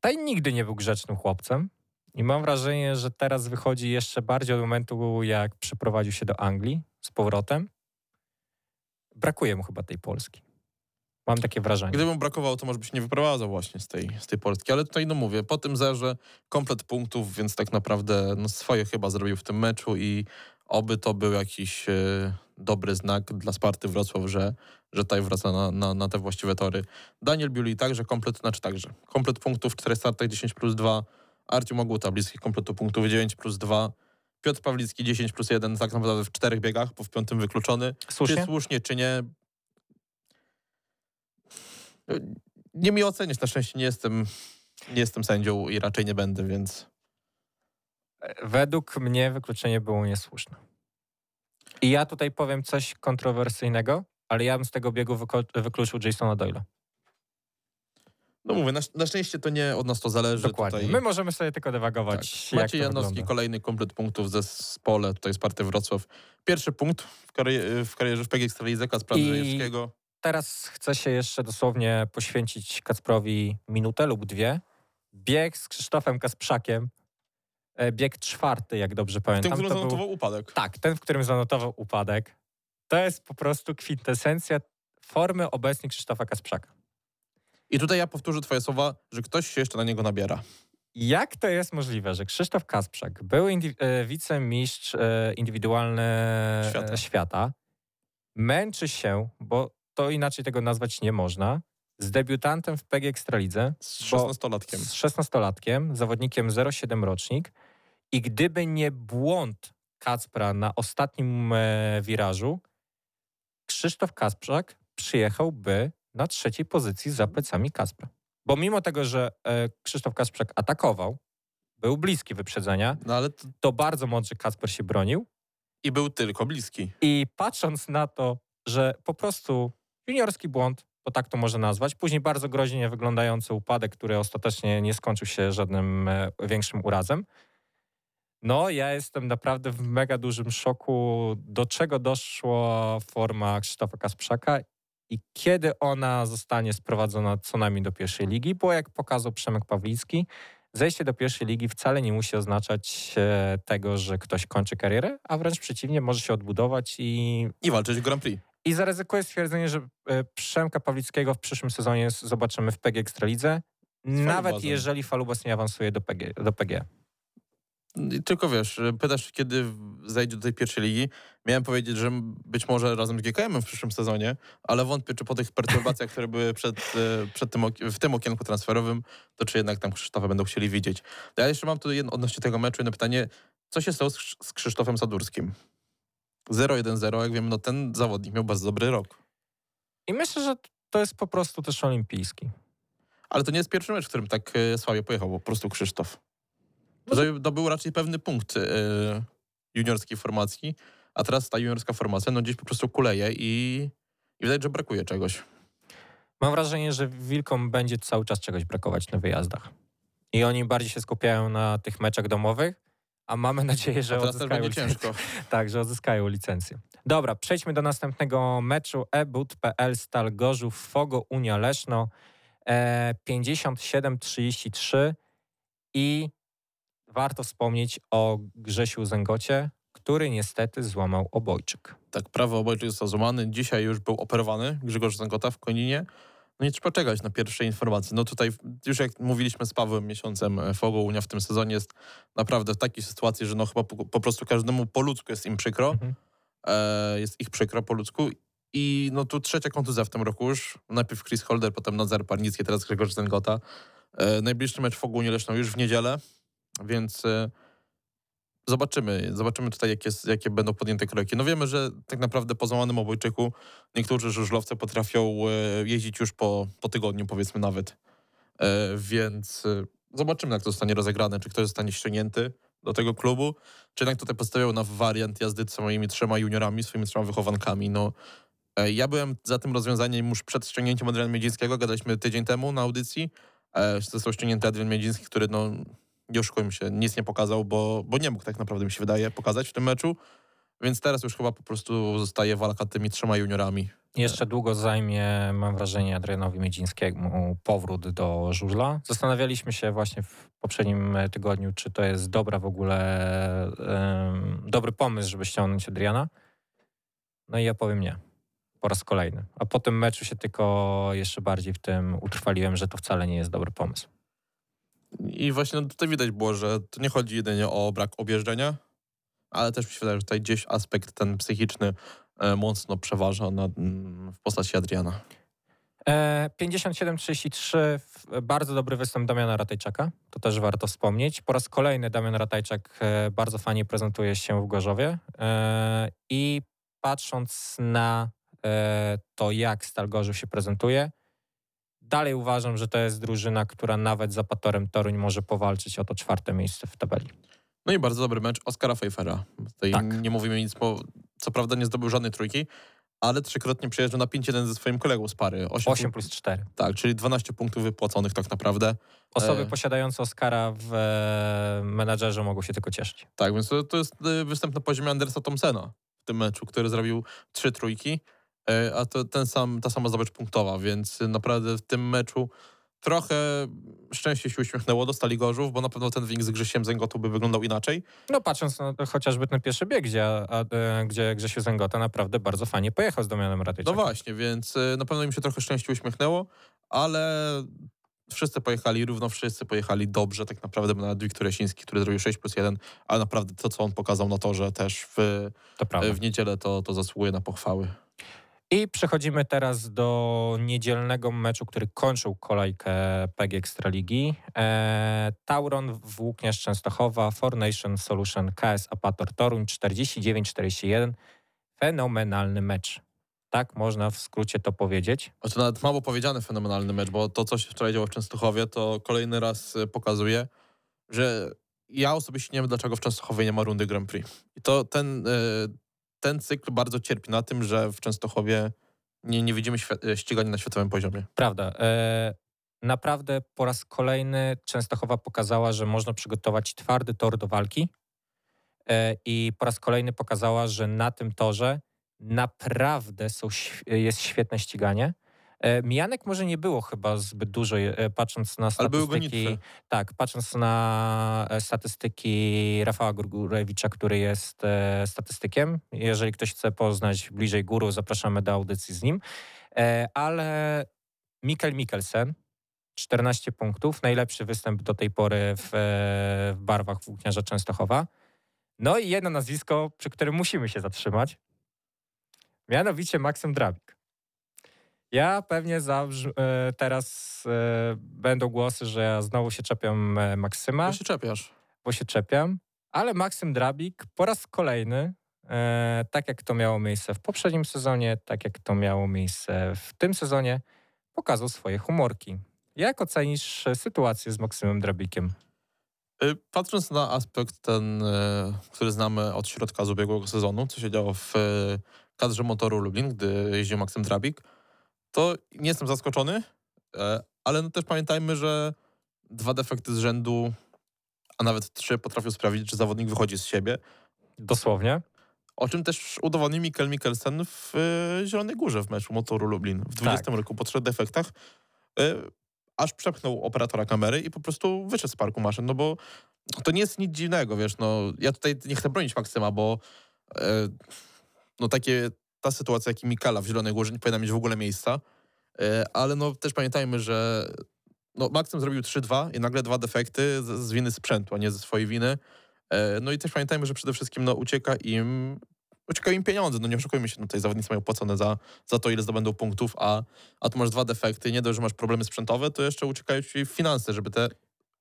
Taj nigdy nie był grzecznym chłopcem i mam wrażenie, że teraz wychodzi jeszcze bardziej od momentu, jak przeprowadził się do Anglii z powrotem. Brakuje mu chyba tej Polski. Mam takie wrażenie. Gdyby mu brakowało, to może by się nie wyprowadzał właśnie z tej, z tej Polski. Ale tutaj, no mówię, po tym zerze komplet punktów, więc tak naprawdę no, swoje chyba zrobił w tym meczu i oby to był jakiś e, dobry znak dla Sparty Wrocław, że, że tutaj wraca na, na, na te właściwe tory. Daniel Biuli także komplet, znaczy także. Komplet punktów w czterech startach 10 plus 2. Artium Ogłuta bliski kompletu punktów 9 plus 2. Piotr Pawlicki 10 plus 1, tak naprawdę w czterech biegach, bo w piątym wykluczony. Czy Słusznie? słusznie, czy nie? Nie mi oceniać, na szczęście nie jestem, nie jestem sędzią i raczej nie będę, więc Według mnie wykluczenie było niesłuszne. I ja tutaj powiem coś kontrowersyjnego, ale ja bym z tego biegu wykluczył Jasona Doyle'a. no mówię, na, na szczęście to nie od nas to zależy. Dokładnie. Tutaj, My możemy sobie tylko tak. dywagować, jak Maciej Janowski, wygląda. kolejny komplet punktów w zespole, tutaj Sparty Wrocław. Pierwszy punkt w, karier- w karierze w PG Ekstralidze Kacpra I-. Teraz chcę się jeszcze dosłownie poświęcić Kacprowi minutę lub dwie. Bieg z Krzysztofem Kasprzakiem. E, Bieg czwarty, jak dobrze W tym, pamiętam. którym to był- zanotował upadek. Tak, ten, w którym zanotował upadek. To jest po prostu kwintesencja formy obecnej Krzysztofa Kasprzaka. I tutaj ja powtórzę twoje słowa, że ktoś się jeszcze na niego nabiera. Jak to jest możliwe, że Krzysztof Kasprzak był indi- e, wicemistrz e, indywidualny świata. świata, męczy się, bo to inaczej tego nazwać nie można, z debiutantem w PG Ekstralidze, Z Bo- 16-latkiem. z 16-latkiem, zawodnikiem 07 rocznik i gdyby nie błąd Kacpra na ostatnim e, wirażu, Krzysztof Kasprzak przyjechałby na trzeciej pozycji za plecami Kacpra. Bo mimo tego, że e, Krzysztof Kasprzak atakował, był bliski wyprzedzenia, No ale to, to bardzo mądrze Kacper się bronił i był tylko bliski. i patrząc na to, że po prostu juniorski błąd, bo tak to można nazwać, później bardzo groźnie wyglądający upadek, który ostatecznie nie skończył się żadnym e, większym urazem. No, ja jestem naprawdę w mega dużym szoku, do czego doszła forma Krzysztofa Kasprzaka i kiedy ona zostanie sprowadzona co najmniej do pierwszej ligi, bo jak pokazał Przemek Pawlicki, zejście do pierwszej ligi wcale nie musi oznaczać e, tego, że ktoś kończy karierę, a wręcz przeciwnie, może się odbudować i, I walczyć w Grand Prix. I zaryzykuję stwierdzenie, że e, Przemka Pawlickiego w przyszłym sezonie zobaczymy w PG Ekstralidze, nawet jeżeli Falubas nie awansuje do PG. Do PG. Tylko wiesz, pytasz kiedy zejdzie do tej pierwszej ligi. Miałem powiedzieć, że być może razem z GKM w przyszłym sezonie, ale wątpię, czy po tych perturbacjach, które były przed, e, przed tym, w tym okienku transferowym, to czy jednak tam Krzysztofa będą chcieli widzieć. Ja jeszcze mam tu jedno, odnośnie tego meczu jedno pytanie. Co się stało z Krzysztofem Sadurskim? 0-1-0, jak wiem, no ten zawodnik miał bardzo dobry rok. I myślę, że to jest po prostu też olimpijski. Ale to nie jest pierwszy mecz, w którym tak e, słabie pojechał po prostu Krzysztof. To, to był raczej pewny punkt e, juniorskiej formacji, a teraz ta juniorska formacja no gdzieś po prostu kuleje i, i widać, że brakuje czegoś. Mam wrażenie, że Wilkom będzie cały czas czegoś brakować na wyjazdach. I oni bardziej się skupiają na tych meczach domowych, a mamy nadzieję, że odzyskają licencję. ciężko. Tak, że odzyskają licencję. Dobra, przejdźmy do następnego meczu. ebut.pl Stal Gorzów, Fogo Unia Leszno e, 57-33 i warto wspomnieć o Grzesiu Zęgocie, który niestety złamał obojczyk. Tak, prawy obojczyk został złamany. Dzisiaj już był operowany Grzegorz Zangota w Koninie. No i trzeba czekać na pierwsze informacje. No tutaj już jak mówiliśmy z Pawłem miesiącem, e, Fogo Unia w tym sezonie jest naprawdę w takiej sytuacji, że no chyba po, po prostu każdemu po ludzku jest im przykro. Mhm. e, jest ich przykro po ludzku. I no tu trzecia kontuzja w tym roku już. Najpierw Chris Holder, potem Nazar Parnicki, teraz Grzegorz Zengota. E, najbliższy mecz w Ogóle Leszną już w niedzielę, więc e, zobaczymy. Zobaczymy tutaj, jakie, jakie będą podjęte kroki. No wiemy, że tak naprawdę po złamanym obojczyku niektórzy żużlowcy potrafią e, jeździć już po, po tygodniu, powiedzmy nawet. E, więc e, zobaczymy, jak to zostanie rozegrane. Czy ktoś zostanie ściągnięty do tego klubu, czy jednak tutaj postawiał na wariant jazdy z moimi trzema juniorami, swoimi trzema wychowankami. No, ja byłem za tym rozwiązaniem już przed ściągnięciem Adriana Miedzińskiego, gadaliśmy tydzień temu na audycji, został ściągnięty Adrian Miedziński, który no, nie oszukujmy się, nic nie pokazał, bo, bo nie mógł tak naprawdę mi się wydaje pokazać w tym meczu. Więc teraz już chyba po prostu zostaje walka tymi trzema juniorami. Jeszcze długo zajmie, mam wrażenie, Adrianowi Miedzińskiemu powrót do żużla. Zastanawialiśmy się właśnie w poprzednim tygodniu, czy to jest dobra w ogóle, em, dobry pomysł, żeby ściągnąć Adriana. No i ja powiem nie. Po raz kolejny. A po tym meczu się tylko jeszcze bardziej w tym utrwaliłem, że to wcale nie jest dobry pomysł. I właśnie no, tutaj widać było, że to nie chodzi jedynie o brak objeżdżenia, ale też mi się wydaje, że tutaj gdzieś aspekt ten psychiczny e, mocno przeważa mm, w postaci Adriana. E, 57-33, w- bardzo dobry występ Damiana Ratajczaka, to też warto wspomnieć. Po raz kolejny Damian Ratajczak e, bardzo fajnie prezentuje się w Gorzowie e, i patrząc na e, to, jak Stal Gorzów się prezentuje, dalej uważam, że to jest drużyna, która nawet za Patorem Toruń może powalczyć o to czwarte miejsce w tabeli. No i bardzo dobry mecz Oskara Pfeiffera. Tutaj Tak. nie mówimy nic, bo co prawda nie zdobył żadnej trójki, ale trzykrotnie przejeżdżał na 5-1 ze swoim kolegą z pary. 8, 8 plus 4. Tak, czyli 12 punktów wypłaconych tak naprawdę. Osoby E. posiadające Oscara w e, menadżerze mogą się tylko cieszyć. Tak, więc to, to jest y, występ na poziomie Andersa Thompsona w tym meczu, który zrobił trzy trójki, e, a to ten sam, ta sama zdobycz punktowa, więc naprawdę w tym meczu trochę szczęście się uśmiechnęło, dostali Gorzów, bo na pewno ten wynik z Grzesiem Zęgotą by wyglądał inaczej. No patrząc na to, chociażby ten pierwszy bieg, gdzie, a, e, gdzie Grzesiu Zęgota naprawdę bardzo fajnie pojechał z Damianem No Radyczakiem. właśnie, więc y, na pewno im się trochę szczęście uśmiechnęło, ale wszyscy pojechali, równo wszyscy pojechali dobrze, tak naprawdę nawet Wiktor Jasiński, który zrobił 6 plus 1, ale naprawdę to, co on pokazał na torze też w, To w niedzielę, to, to zasługuje na pochwały. I przechodzimy teraz do niedzielnego meczu, który kończył kolejkę PG Ekstraligi. E, Tauron Włókniarz Częstochowa, Formation Solution KS Apator Toruń 49-41. Fenomenalny mecz. Tak można w skrócie to powiedzieć. To nawet mało powiedziany fenomenalny mecz, bo to, co się wczoraj działo w Częstochowie, to kolejny raz y, pokazuje, że ja osobiście nie wiem, dlaczego w Częstochowie nie ma rundy Grand Prix. I to ten, y, ten cykl bardzo cierpi na tym, że w Częstochowie nie, nie widzimy y, ścigania na światowym poziomie. Prawda. E, naprawdę po raz kolejny Częstochowa pokazała, że można przygotować twardy tor do walki. E, I po raz kolejny pokazała, że na tym torze naprawdę są, jest świetne ściganie. E, Mijanek może nie było chyba zbyt dużo, e, patrząc na statystyki. Tak, patrząc na e, statystyki Rafała Gurgurewicza, który jest statystykiem. Jeżeli ktoś chce poznać bliżej guru, zapraszamy do audycji z nim. Ale Mikkel Mikkelsen, 14 punktów, najlepszy występ do tej pory w, w barwach Włókniarza Częstochowa. No i jedno nazwisko, przy którym musimy się zatrzymać, mianowicie Maksym Drabik. Ja pewnie e, teraz e, będą głosy, że ja znowu się czepiam e, Maksyma, Ja się czepiasz. bo się czepiam, ale Maksym Drabik po raz kolejny, tak jak to miało miejsce w poprzednim sezonie, tak jak to miało miejsce w tym sezonie, pokazał swoje humorki. Jak ocenisz sytuację z Maksymem Drabikiem? Y, Patrząc na aspekt ten, który znamy od środka z ubiegłego sezonu, co się działo w kadrze motoru Lublin, gdy jeździł Maksym Drabik, to nie jestem zaskoczony, e, ale no też pamiętajmy, że dwa defekty z rzędu, a nawet trzy potrafią sprawić, że zawodnik wychodzi z siebie, Dosłownie. o czym też udowodnił Mikkel Mikkelsen w y, Zielonej Górze w meczu motoru Lublin w 20 roku po trzech defektach. y, aż przepchnął operatora kamery i po prostu wyszedł z parku maszyn, no bo to nie jest nic dziwnego, wiesz, no ja tutaj nie chcę bronić Maksyma, bo e, no takie, ta sytuacja jak i Mikala w Zielonej Górze nie powinna mieć w ogóle miejsca, e, ale no też pamiętajmy, że no Maksym zrobił 3-2 i nagle dwa defekty z, z winy sprzętu, a nie ze swojej winy. E, no i też pamiętajmy, że przede wszystkim no ucieka im uciekają im pieniądze, no nie oszukujmy się, no tutaj zawodnicy mają płacone za, za to, ile zdobędą punktów, a, a tu masz dwa defekty, nie dość, że masz problemy sprzętowe, to jeszcze uciekają ci finanse, żeby te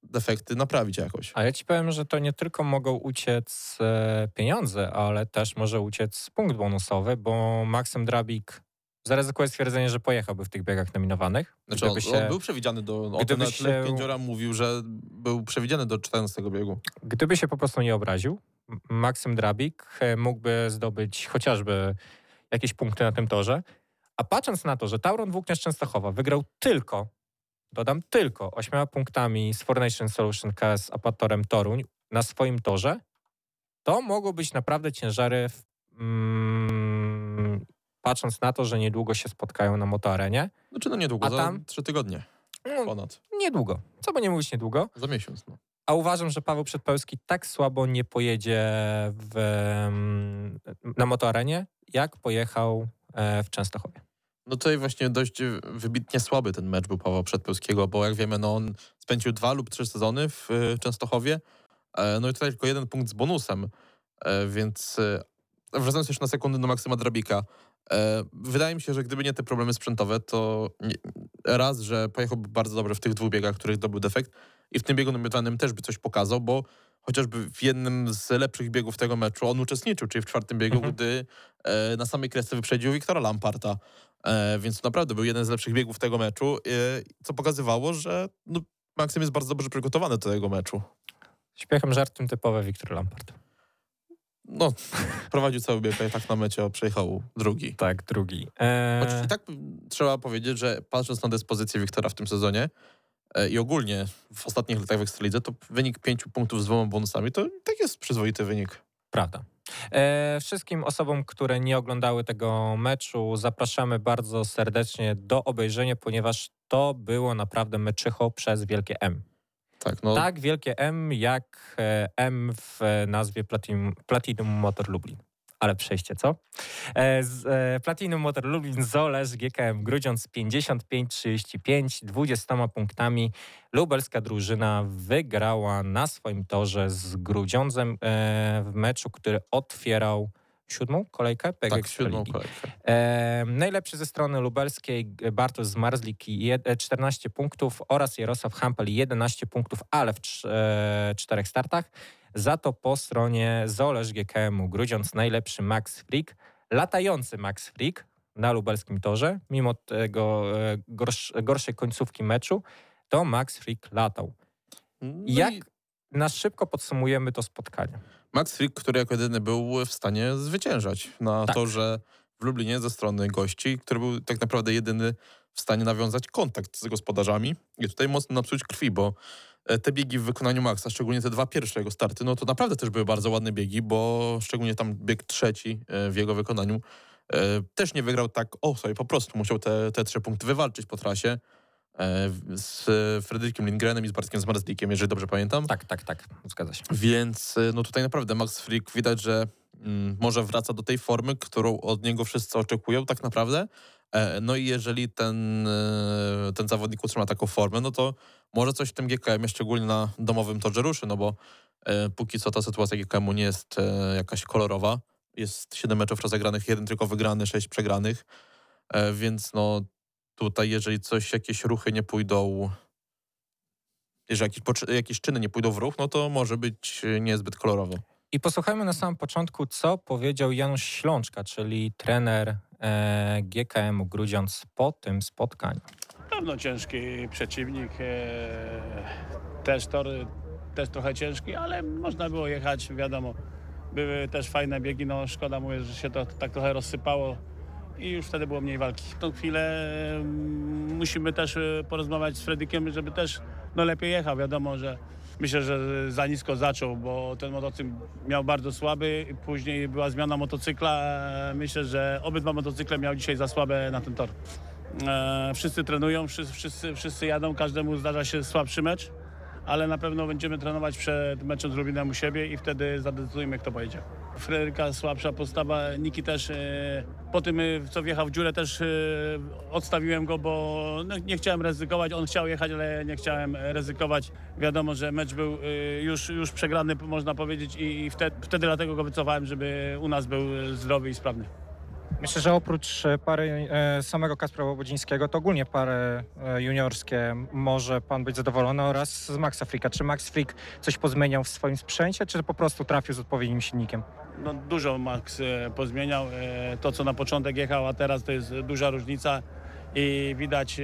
defekty naprawić jakoś. A ja ci powiem, że to nie tylko mogą uciec e, pieniądze, ale też może uciec punkt bonusowy, bo Maksym Drabik zaryzykuje stwierdzenie, że pojechałby w tych biegach nominowanych. Znaczy on, się, on był przewidziany do, gdyby się- Kędziora mówił, że był przewidziany do 14 biegu. gdyby się po prostu nie obraził, Maksym Drabik e, mógłby zdobyć chociażby jakieś punkty na tym torze. A patrząc na to, że Tauron Włókniarz Częstochowa wygrał tylko dodam tylko, ośmioma punktami z Formation Solution KS Apatorem Toruń na swoim torze, to mogą być naprawdę ciężary, w, mm, patrząc na to, że niedługo się spotkają na motoarenie. Znaczy no niedługo, A za tam? trzy tygodnie No, ponad. niedługo. Co by nie mówić niedługo. Za miesiąc. No. A uważam, że Paweł Przedpełski tak słabo nie pojedzie w, em, na motoarenie, jak pojechał e, w Częstochowie. No tutaj właśnie dość wybitnie słaby ten mecz był Pawła Przedpełskiego, bo jak wiemy, no on spędził dwa lub trzy sezony w e, Częstochowie. E, No i tutaj tylko jeden punkt z bonusem, E, więc wracając jeszcze na sekundę do Maksyma Drabika. Wydaje mi się, że gdyby nie te problemy sprzętowe, to raz, że pojechałby bardzo dobrze w tych dwóch biegach, których dobył defekt i w tym biegu numerowanym też by coś pokazał, bo chociażby w jednym z lepszych biegów tego meczu on uczestniczył, czyli w czwartym biegu, Mhm. gdy na samej kresce wyprzedził Wiktora Lamparta. E, więc to naprawdę był jeden z lepszych biegów tego meczu, e, co pokazywało, że no, Maksym jest bardzo dobrze przygotowany do tego meczu. Śpiechem żartem typowe Wiktor Lampard. No, prowadził cały bieg, a tak na mecie przejechał drugi. Tak, drugi. E, Choć i tak trzeba powiedzieć, że patrząc na dyspozycję Wiktora w tym sezonie e, i ogólnie w ostatnich latach w Ekstralidze, to wynik pięciu punktów z dwoma bonusami to tak jest przyzwoity wynik. Prawda. E, wszystkim osobom, które nie oglądały tego meczu, zapraszamy bardzo serdecznie do obejrzenia, ponieważ to było naprawdę meczycho przez wielkie M. Tak, no, Tak wielkie M jak e, M w nazwie Platinum, Platinum Motor Lublin. Ale przejście, co? E, z, e, Platinum Motor Lublin Zolesz GKM Grudziądz 55-35, 20 punktami. Lubelska drużyna wygrała na swoim torze z Grudziądzem e, w meczu, który otwierał siódmą kolejkę PGX tak, siódmą kolejkę. E, najlepszy ze strony lubelskiej Bartosz Zmarzlik i jed- e, 14 punktów oraz Jarosław Hampel 11 punktów, ale w e, czterech startach. Za to po stronie Zolesz GKM-u Grudziądz najlepszy Max Freak, latający Max Freak na lubelskim torze, mimo tego e, gorsz, gorszej końcówki meczu, to Max Freak latał. No Jak na szybko podsumujemy to spotkanie? Max Frick, który jako jedyny był w stanie zwyciężać na Tak. torze w Lublinie ze strony gości, który był tak naprawdę jedyny w stanie nawiązać kontakt z gospodarzami i tutaj mocno napsuć krwi, bo e, te biegi w wykonaniu Maxa, szczególnie te dwa pierwsze jego starty, no to naprawdę też były bardzo ładne biegi, bo szczególnie tam bieg trzeci e, w jego wykonaniu e, też nie wygrał tak o sobie, po prostu musiał te, te trzy punkty wywalczyć po trasie z Frederikiem Lindgrenem i z Bartkiem Zmarzlikiem, jeżeli dobrze pamiętam. Tak, tak, tak, zgadza się. Więc no tutaj naprawdę Max Frick widać, że mm, może wraca do tej formy, którą od niego wszyscy oczekują tak naprawdę. E, no i jeżeli ten, y, ten zawodnik utrzyma taką formę, no to może coś w tym GKM, szczególnie na domowym torze ruszy, no bo e, póki co ta sytuacja GKM-u nie jest e, jakaś kolorowa. Jest 7 meczów rozegranych, jeden tylko wygrany, 6 przegranych. E, więc no tutaj jeżeli coś, jakieś ruchy nie pójdą jeżeli jakieś, jakieś czyny nie pójdą w ruch, no to może być e, niezbyt kolorowo. I posłuchajmy na samym początku, co powiedział Janusz Ślączka, czyli trener GKM-u Grudziądz po tym spotkaniu. Pewno ciężki przeciwnik. E, też tor też trochę ciężki, ale można było jechać, wiadomo. Były też fajne biegi, no szkoda mówię, że się to tak trochę rozsypało i już wtedy było mniej walki. W tą chwilę mm, musimy też e, porozmawiać z Fredykiem, żeby też no, lepiej jechał. Wiadomo, że myślę, że za nisko zaczął, bo ten motocykl miał bardzo słaby, później była zmiana motocykla. E, Myślę, że obydwa motocykle miał dzisiaj za słabe na ten tor. E, wszyscy trenują, wszyscy, wszyscy, wszyscy jadą, każdemu zdarza się słabszy mecz, ale na pewno będziemy trenować przed meczem z Lubinem u siebie i wtedy zadecydujemy, kto pojedzie. Fryderyka słabsza postawa, Niki też e, po tym, e, co wjechał w dziurę, też e, odstawiłem go, bo no, nie chciałem ryzykować. On chciał jechać, ale nie chciałem ryzykować. Wiadomo, że mecz był już, już przegrany, można powiedzieć, i, wtedy, wtedy dlatego go wycofałem, żeby u nas był zdrowy i sprawny. Myślę, że oprócz e, pary e, samego Kaspra Łobodzińskiego, to ogólnie pary e, juniorskie może pan być zadowolony oraz z Maxa Frika. Czy Max Frik coś pozmieniał w swoim sprzęcie, czy po prostu trafił z odpowiednim silnikiem? No, dużo Max pozmieniał. To, co na początek jechał, a teraz to jest duża różnica i widać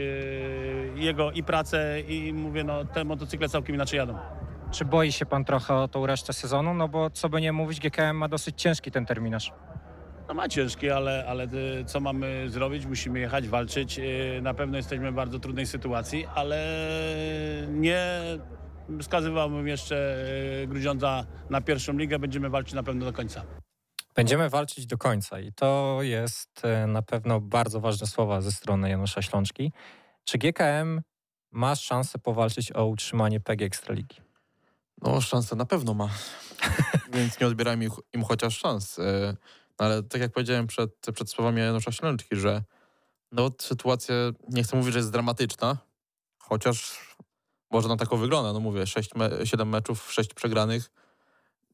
jego i pracę i mówię, no te motocykle całkiem inaczej jadą. Czy boi się pan trochę o tą resztę sezonu? No bo co by nie mówić, GKM ma dosyć ciężki ten terminarz. No ma ciężki, ale, ale y, co mamy zrobić? Musimy jechać, walczyć. Y, Na pewno jesteśmy w bardzo trudnej sytuacji, ale nie wskazywałbym jeszcze y, Grudziądza na pierwszą ligę. Będziemy walczyć na pewno do końca. Będziemy walczyć do końca i to jest na pewno bardzo ważne słowa ze strony Janusza Ślączki. Czy GKM ma szansę powalczyć o utrzymanie PG Ekstraligi? No, szansę na pewno ma. Więc nie odbierajmy im chociaż szans. Ale tak jak powiedziałem przed, przed słowami Janusza Ślęczki, że no, sytuacja, nie chcę mówić, że jest dramatyczna, chociaż może na taką wygląda. No mówię, 6 me 7 meczów, 6 przegranych.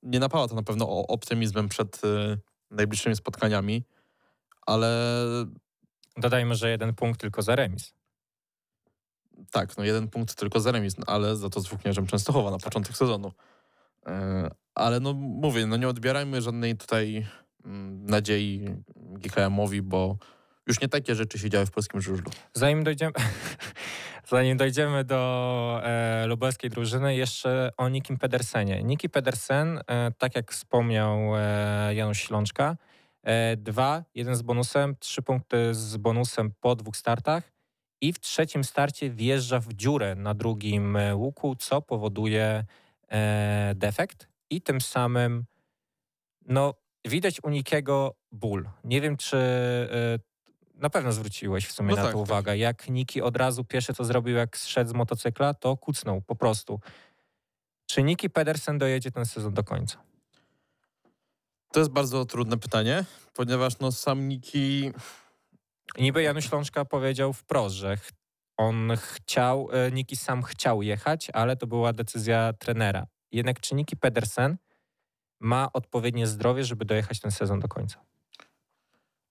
Nie napawa to na pewno optymizmem przed e, najbliższymi spotkaniami, ale Dodajmy, że jeden punkt tylko za remis. Tak, no jeden punkt tylko za remis, ale za to z Włóknierzem Częstochowa na początek sezonu. E, Ale no mówię, no nie odbierajmy żadnej tutaj nadziei GKM-owi, bo już nie takie rzeczy się działy w polskim żużlu. Zanim dojdziemy, zanim dojdziemy do e, lubelskiej drużyny, jeszcze o Nikim Pedersenie. Niki Pedersen, e, tak jak wspomniał e, Janusz Ślączka, e, dwa, jeden z bonusem, trzy punkty z bonusem po dwóch startach i w trzecim starcie wjeżdża w dziurę na drugim e, łuku, co powoduje e, defekt i tym samym no, widać u Nikiego ból. Nie wiem, czy e, na pewno zwróciłeś w sumie No na tak, to tak. uwagę. Jak Niki od razu pierwsze co zrobił, jak zszedł z motocykla, to kucnął po prostu. Czy Niki Pedersen dojedzie ten sezon do końca? To jest bardzo trudne pytanie, ponieważ no sam Niki... Niby Janusz Ślączka powiedział wprost, że on chciał, e, Niki sam chciał jechać, ale to była decyzja trenera. Jednak czy Niki Pedersen ma odpowiednie zdrowie, żeby dojechać ten sezon do końca?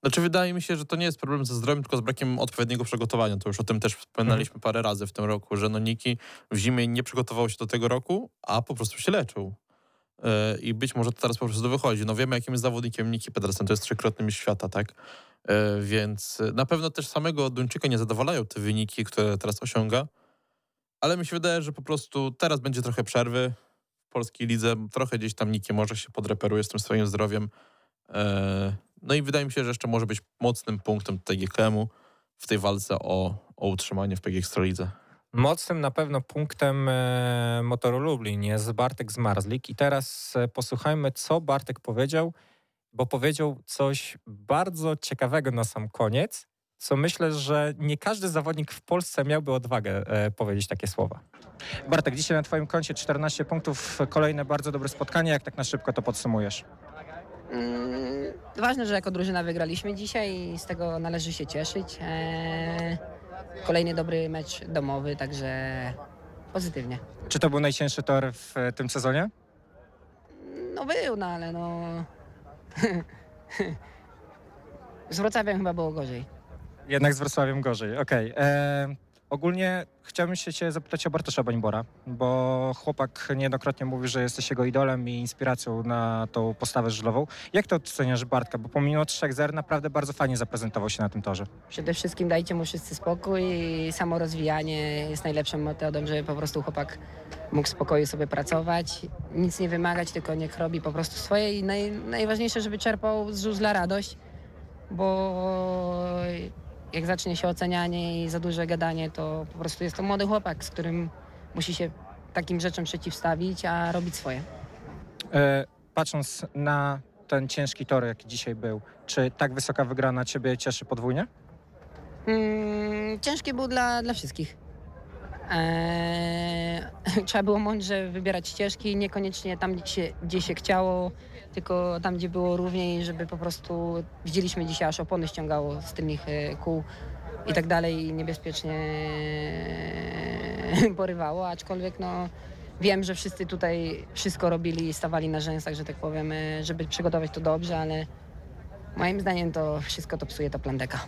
Znaczy wydaje mi się, że to nie jest problem ze zdrowiem, tylko z brakiem odpowiedniego przygotowania. To już o tym też wspominaliśmy parę razy w tym roku, że no Niki w zimie nie przygotował się do tego roku, a po prostu się leczył. E, I być może to teraz po prostu wychodzi. No wiemy, jakim jest zawodnikiem Niki Pedersen, to jest trzykrotny mistrz świata, tak? E, Więc na pewno też samego Duńczyka nie zadowalają te wyniki, które teraz osiąga. Ale mi się wydaje, że po prostu teraz będzie trochę przerwy polskiej lidze. Trochę gdzieś tam Niki może się podreperuje z tym swoim zdrowiem. E, No i wydaje mi się, że jeszcze może być mocnym punktem tutaj GKM-u w tej walce o, o utrzymanie w PG Ekstralidze. Mocnym na pewno punktem e, Motoru Lublin jest Bartek Zmarzlik. I teraz e, posłuchajmy, co Bartek powiedział, bo powiedział coś bardzo ciekawego na sam koniec, co myślę, że nie każdy zawodnik w Polsce miałby odwagę e, powiedzieć takie słowa. Bartek, dzisiaj na Twoim koncie 14 punktów, kolejne bardzo dobre spotkanie. Jak tak na szybko to podsumujesz? Mm, Ważne, że jako drużyna wygraliśmy dzisiaj i z tego należy się cieszyć. Eee, Kolejny dobry mecz domowy, także pozytywnie. Czy to był najcięższy tor w e, tym sezonie? No był, no ale no... Z Wrocławiem chyba było gorzej. Jednak z Wrocławiem gorzej, okej. Ogólnie chciałbym się cię zapytać o Bartosza Bańbora, bo chłopak niejednokrotnie mówi, że jesteś jego idolem i inspiracją na tą postawę żużlową. Jak to oceniasz Bartka? Bo pomimo 3-0 naprawdę bardzo fajnie zaprezentował się na tym torze. Przede wszystkim dajcie mu wszyscy spokój i samo rozwijanie jest najlepszą metodą, żeby po prostu chłopak mógł w spokoju sobie pracować, nic nie wymagać, tylko niech robi po prostu swoje i naj, najważniejsze, żeby czerpał z żużla radość, bo jak zacznie się ocenianie i za duże gadanie, to po prostu jest to młody chłopak, z którym musi się takim rzeczom przeciwstawić, a robić swoje. E, Patrząc na ten ciężki tor, jaki dzisiaj był, czy tak wysoka wygrana ciebie cieszy podwójnie? Mm, ciężkie było dla, dla wszystkich. Eee, trzeba było mądrze wybierać ścieżki, niekoniecznie tam, gdzie się, gdzie się chciało, tylko tam, gdzie było równiej, żeby po prostu widzieliśmy dzisiaj, aż opony ściągało z tylnych e, kół i tak dalej i niebezpiecznie porywało, aczkolwiek no wiem, że wszyscy tutaj wszystko robili i stawali na rzęsach, że tak powiem, e, żeby przygotować to dobrze, ale moim zdaniem to wszystko to psuje to plandeka.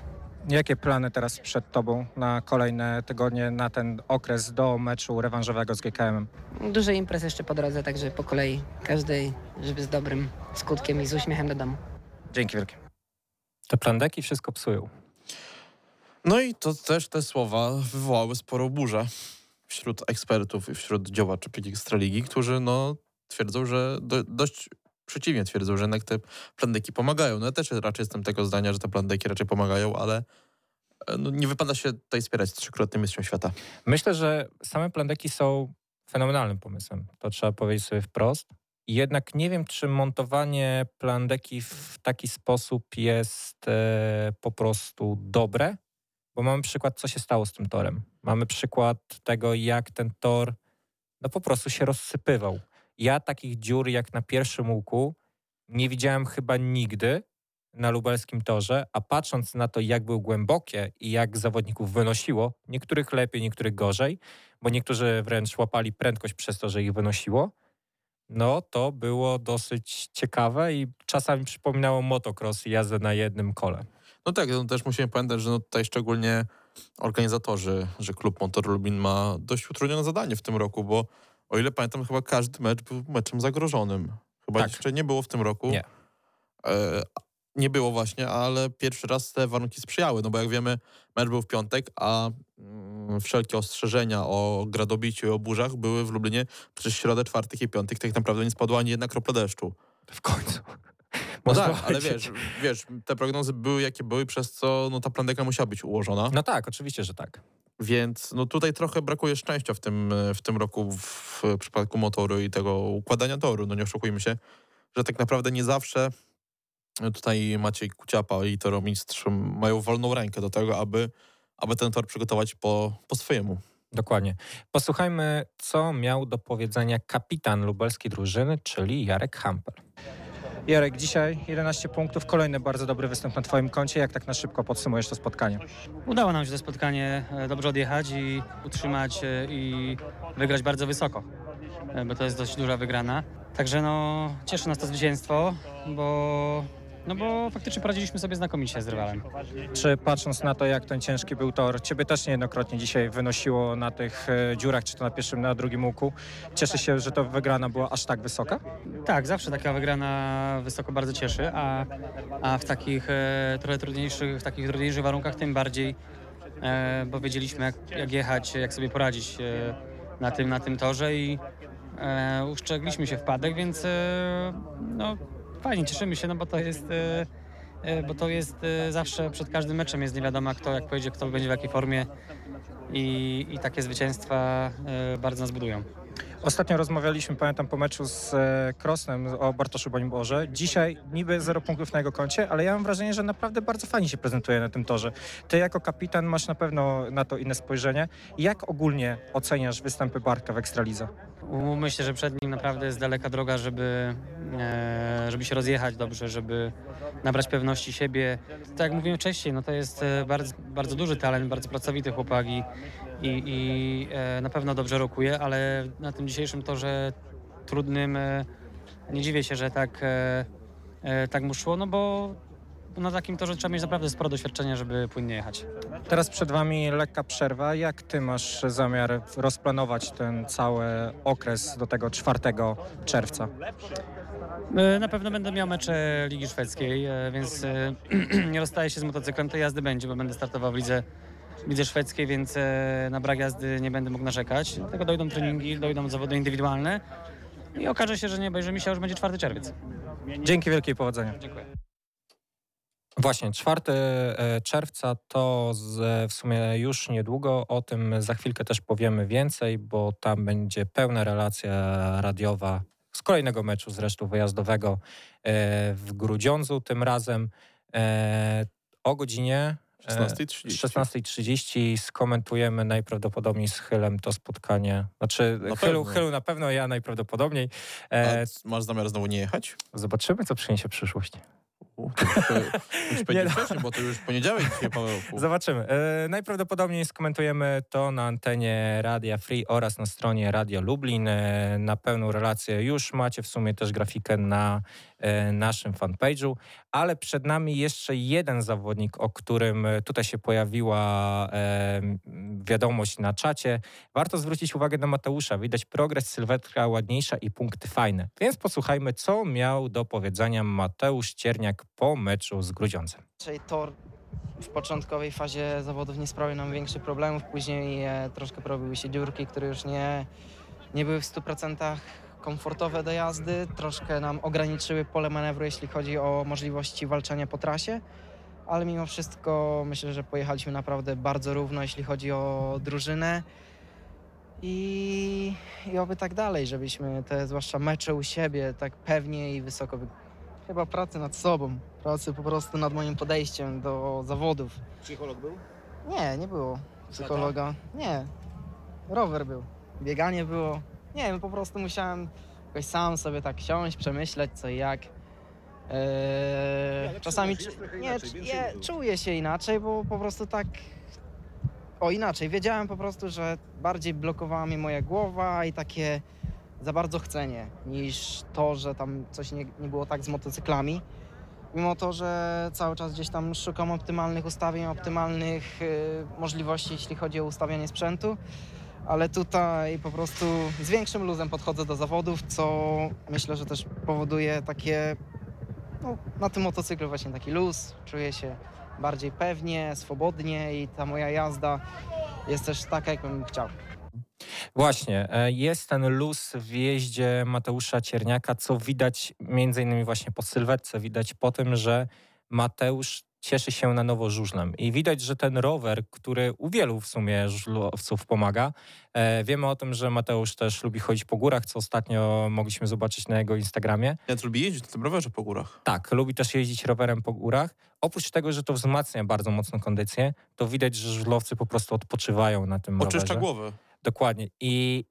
Jakie plany teraz przed tobą na kolejne tygodnie, na ten okres do meczu rewanżowego z GKM-em? Dużo imprez jeszcze po drodze, także po kolei każdej, żeby z dobrym skutkiem i z uśmiechem do domu. Dzięki wielkie. Te plandeki wszystko psują. No i to też te słowa wywołały sporą burzę wśród ekspertów i wśród działaczy Ekstraligi, którzy no twierdzą, że do, dość przeciwnie twierdzą, że jednak te plandeki pomagają. No ja też raczej jestem tego zdania, że te plandeki raczej pomagają, ale e, no, nie wypada się tutaj spierać z trzykrotnym mistrzem świata. Myślę, że same plandeki są fenomenalnym pomysłem. To trzeba powiedzieć sobie wprost. Jednak nie wiem, czy montowanie plandeki w taki sposób jest e, po prostu dobre, bo mamy przykład, co się stało z tym torem. Mamy przykład tego, jak ten tor no po prostu się rozsypywał. Ja takich dziur jak na pierwszym łuku nie widziałem chyba nigdy na lubelskim torze, a patrząc na to, jak był głębokie i jak zawodników wynosiło, niektórych lepiej, niektórych gorzej, bo niektórzy wręcz łapali prędkość przez to, że ich wynosiło, no to było dosyć ciekawe i czasami przypominało motocross i jazdę na jednym kole. No tak, no też musimy pamiętać, że no tutaj szczególnie organizatorzy, że klub Motor Lublin ma dość utrudnione zadanie w tym roku, bo o ile pamiętam, chyba każdy mecz był meczem zagrożonym. Chyba Tak. jeszcze nie było w tym roku. Nie. E, nie było właśnie, ale pierwszy raz te warunki sprzyjały, no bo jak wiemy, mecz był w piątek, a mm, wszelkie ostrzeżenia o gradobiciu i o burzach były w Lublinie przez środę, czwartek i piątek. Tak naprawdę nie spadła ani jedna kropla deszczu. W końcu. No tak, ale wiesz, wiesz, te prognozy były jakie były, przez co no, ta plandeka musiała być ułożona. No tak, oczywiście, że tak. Więc no tutaj trochę brakuje szczęścia w tym, w tym roku w, w przypadku motoru i tego układania toru. No nie oszukujmy się, że tak naprawdę nie zawsze tutaj Maciej Kuciapa i toromistrz mają wolną rękę do tego, aby, aby ten tor przygotować po, po swojemu. Dokładnie. Posłuchajmy, co miał do powiedzenia kapitan lubelskiej drużyny, czyli Jarek Hampel. Jarek, dzisiaj 11 punktów, kolejny bardzo dobry występ na Twoim koncie. Jak tak na szybko podsumujesz to spotkanie? Udało nam się to spotkanie e, dobrze odjechać i utrzymać e, i wygrać bardzo wysoko, e, bo to jest dość duża wygrana. Także no, cieszy nas to zwycięstwo, bo, no bo faktycznie poradziliśmy sobie znakomicie z rywalem. Czy patrząc na to, jak ten ciężki był tor, Ciebie też niejednokrotnie dzisiaj wynosiło na tych e, dziurach, czy to na pierwszym, na drugim łuku. Cieszy się, że to wygrana była aż tak wysoka? Tak, zawsze taka wygrana wysoko bardzo cieszy, a, a w takich e, trochę trudniejszych, w takich trudniejszych warunkach tym bardziej, e, bo wiedzieliśmy jak, jak jechać, jak sobie poradzić e, na, tym, na tym torze i e, uszczegliśmy się wpadek, więc e, no, fajnie, cieszymy się, no bo to jest... E, e, bo to jest e, zawsze przed każdym meczem jest nie wiadomo kto, jak pojedzie, kto będzie w jakiej formie i, i takie zwycięstwa bardzo nas budują. Ostatnio rozmawialiśmy, pamiętam, po meczu z Krosnem o Bartoszu Bońborze. Dzisiaj niby zero punktów na jego koncie, ale ja mam wrażenie, że naprawdę bardzo fajnie się prezentuje na tym torze. Ty jako kapitan masz na pewno na to inne spojrzenie. Jak ogólnie oceniasz występy Bartka w Ekstralidze? Myślę, że przed nim naprawdę jest daleka droga, żeby, e, żeby się rozjechać dobrze, żeby nabrać pewności siebie. Tak jak mówiłem wcześniej, no to jest e, bardzo, bardzo duży talent, bardzo pracowity chłopak i, i, i e, na pewno dobrze rokuje, ale na tym dzisiejszym torze trudnym nie dziwię się, że tak, tak mu szło, no bo na takim torze trzeba mieć naprawdę sporo doświadczenia, żeby płynnie jechać. Teraz przed Wami lekka przerwa. Jak Ty masz zamiar rozplanować ten cały okres do tego 4 czerwca? E, Na pewno będę miał mecze Ligi Szwedzkiej, e, więc e, nie rozstaję się z motocyklem. Tej jazdy będzie, bo będę startował w lidze, lidze szwedzkiej, więc na brak jazdy nie będę mógł narzekać. Dlatego dojdą treningi, dojdą zawody indywidualne i okaże się, że nie obejrzy mi się, już będzie 4 czerwiec. Dzięki wielkiej powodzenia. Dziękuję. Właśnie, 4 e, czerwca to z, w sumie już niedługo. O tym za chwilkę też powiemy więcej, bo tam będzie pełna relacja radiowa z kolejnego meczu, zresztą wyjazdowego e, w Grudziądzu. Tym razem e, o godzinie e, 16.30. 16.30 skomentujemy najprawdopodobniej z Chylem to spotkanie. Znaczy, Na Chylu, pewno. Chylu na pewno, ja najprawdopodobniej. A masz zamiar znowu nie jechać? zobaczymy, co przyniesie przyszłość. U, to już, e, Nie powiedział no. wcześniej, bo to już poniedziałek dzisiaj, Pawełku. Zobaczymy. E, najprawdopodobniej skomentujemy to na antenie Radia Free oraz na stronie Radio Lublin. E, na pełną relację już macie w sumie też grafikę na e, naszym fanpage'u, ale przed nami jeszcze jeden zawodnik, o którym tutaj się pojawiła e, wiadomość na czacie. Warto zwrócić uwagę na Mateusza. Widać progres, sylwetka ładniejsza i punkty fajne. Więc posłuchajmy, co miał do powiedzenia Mateusz Cierniak po meczu z Grudziądzem. Raczej tor w początkowej fazie zawodów nie sprawił nam większych problemów, później e, troszkę porobiły się dziurki, które już nie, nie były w 100% komfortowe do jazdy, troszkę nam ograniczyły pole manewru, jeśli chodzi o możliwości walczenia po trasie, ale mimo wszystko myślę, że pojechaliśmy naprawdę bardzo równo, jeśli chodzi o drużynę. I, I oby tak dalej, żebyśmy te zwłaszcza mecze u siebie tak pewnie i wysoko. wy- Chyba pracy nad sobą, pracy po prostu nad moim podejściem do zawodów. Psycholog był? Nie, nie było psychologa. Nie. Rower był. Bieganie było. Nie wiem, po prostu musiałem jakoś sam sobie tak siąść, przemyśleć co i jak. Eee, ale czasami czujesz, jest trochę nie, inaczej, więcej nie, ludzi. czuję się inaczej, bo po prostu tak. O inaczej, wiedziałem po prostu, że bardziej blokowała mnie moja głowa i takie za bardzo chcenie, niż to, że tam coś nie, nie było tak z motocyklami. Mimo to, że cały czas gdzieś tam szukam optymalnych ustawień, optymalnych y, możliwości, jeśli chodzi o ustawianie sprzętu, ale tutaj po prostu z większym luzem podchodzę do zawodów, co myślę, że też powoduje takie, no, na tym motocyklu właśnie taki luz, czuję się bardziej pewnie, swobodnie i ta moja jazda jest też taka, jakbym chciał. Właśnie, e, jest ten luz w jeździe Mateusza Cierniaka, co widać między innymi właśnie po sylwetce. Widać po tym, że Mateusz cieszy się na nowo żużlem. I widać, że ten rower, który u wielu w sumie żużlowców pomaga. E, wiemy o tym, że Mateusz też lubi chodzić po górach, co ostatnio mogliśmy zobaczyć na jego Instagramie. Ja lubi jeździć na tym rowerze po górach. Tak, lubi też jeździć rowerem po górach. Oprócz tego, że to wzmacnia bardzo mocno kondycję, to widać, że żużlowcy po prostu odpoczywają na tym Oczyszcza rowerze. głowę. Dokładnie. I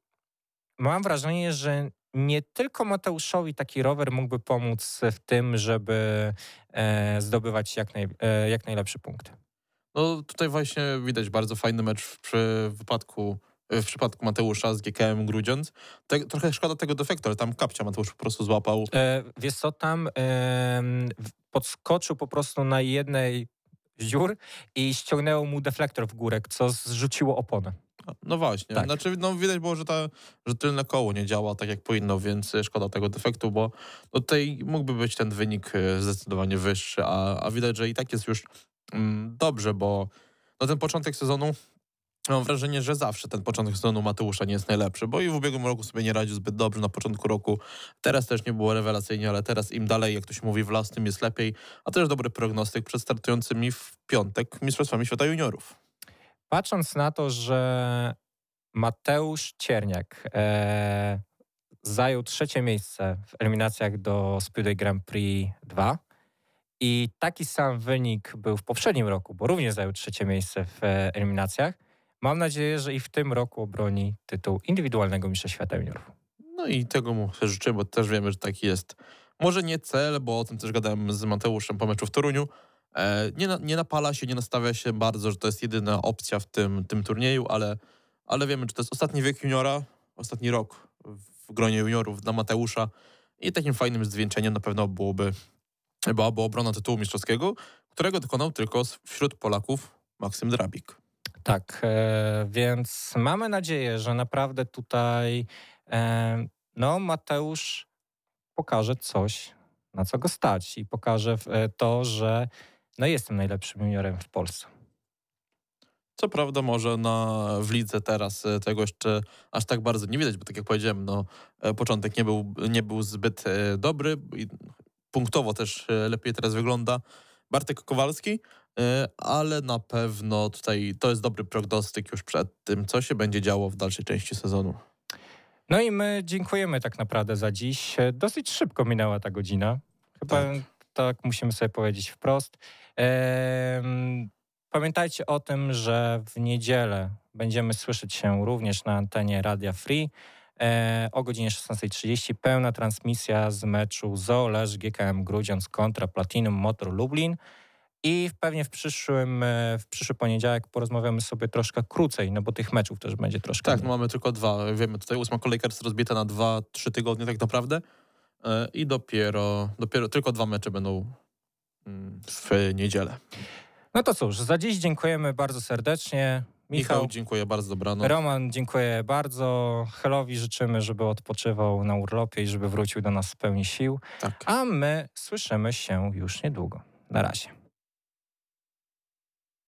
mam wrażenie, że nie tylko Mateuszowi taki rower mógłby pomóc w tym, żeby e, zdobywać jak, naj, e, jak najlepszy punkt. No tutaj właśnie widać bardzo fajny mecz w, przy wypadku, w przypadku Mateusza z GKM Grudziądz. Te, trochę szkoda tego defektu, ale tam kapcia Mateusz po prostu złapał. E, wiesz co, tam w- podskoczył po prostu na jednej z dziur i ściągnęło mu deflektor w górę, co zrzuciło oponę. No właśnie, Tak. znaczy no widać było, że, ta, że tylne koło nie działa tak jak powinno, więc e, szkoda tego defektu, bo no tutaj mógłby być ten wynik e, zdecydowanie wyższy, a, a widać, że i tak jest już mm, dobrze, bo no ten początek sezonu Mam wrażenie, że zawsze ten początek sezonu Mateusza nie jest najlepszy, bo i w ubiegłym roku sobie nie radził zbyt dobrze na początku roku. Teraz też nie było rewelacyjnie, ale teraz im dalej, jak to się mówi, w las, tym jest lepiej. A też dobry prognostyk przed startującymi w piątek Mistrzostwami Świata Juniorów. Patrząc na to, że Mateusz Cierniak e, zajął trzecie miejsce w eliminacjach do Speedway Grand Prix 2 i taki sam wynik był w poprzednim roku, bo również zajął trzecie miejsce w e, eliminacjach, mam nadzieję, że i w tym roku obroni tytuł indywidualnego mistrza świata juniorów. No i tego mu życzę, bo też wiemy, że taki jest. Może nie cel, bo o tym też gadałem z Mateuszem po meczu w Toruniu. E, nie, nie napala się, nie nastawia się bardzo, że to jest jedyna opcja w tym, tym turnieju, ale, ale wiemy, że to jest ostatni wiek juniora, ostatni rok w gronie juniorów dla Mateusza i takim fajnym zwieńczeniem na pewno byłoby, byłaby obrona tytułu mistrzowskiego, którego dokonał tylko wśród Polaków Maksym Drabik. Tak, e, więc mamy nadzieję, że naprawdę tutaj e, no, Mateusz pokaże coś, na co go stać i pokaże e, to, że no, jestem najlepszym juniorem w Polsce. Co prawda może na, w lidze teraz e, tego jeszcze aż tak bardzo nie widać, bo tak jak powiedziałem, no, e, początek nie był, nie był zbyt e, dobry i punktowo też lepiej teraz wygląda Bartek Kowalski, ale na pewno tutaj to jest dobry prognostyk już przed tym, co się będzie działo w dalszej części sezonu. No i my dziękujemy tak naprawdę za dziś. Dosyć szybko minęła ta godzina. Chyba tak, Tak. musimy sobie powiedzieć wprost. Pamiętajcie o tym, że w niedzielę będziemy słyszeć się również na antenie Radia Free. E, o godzinie 16.30 pełna transmisja z meczu Zoolerz GKM Grudziądz kontra Platinum Motor Lublin. I pewnie w przyszłym, e, w przyszły poniedziałek porozmawiamy sobie troszkę krócej, no bo tych meczów też będzie troszkę Tak, no mamy tylko dwa. Wiemy, tutaj ósma kolejka jest rozbita na dwa, trzy tygodnie tak naprawdę i dopiero, dopiero tylko dwa mecze będą mm, w niedzielę. No to cóż, za dziś dziękujemy bardzo serdecznie. Michał, Michał, dziękuję bardzo, dobranoc. Roman, dziękuję bardzo. Helowi życzymy, żeby odpoczywał na urlopie i żeby wrócił do nas w pełni sił. Tak. A my słyszymy się już niedługo. Na razie.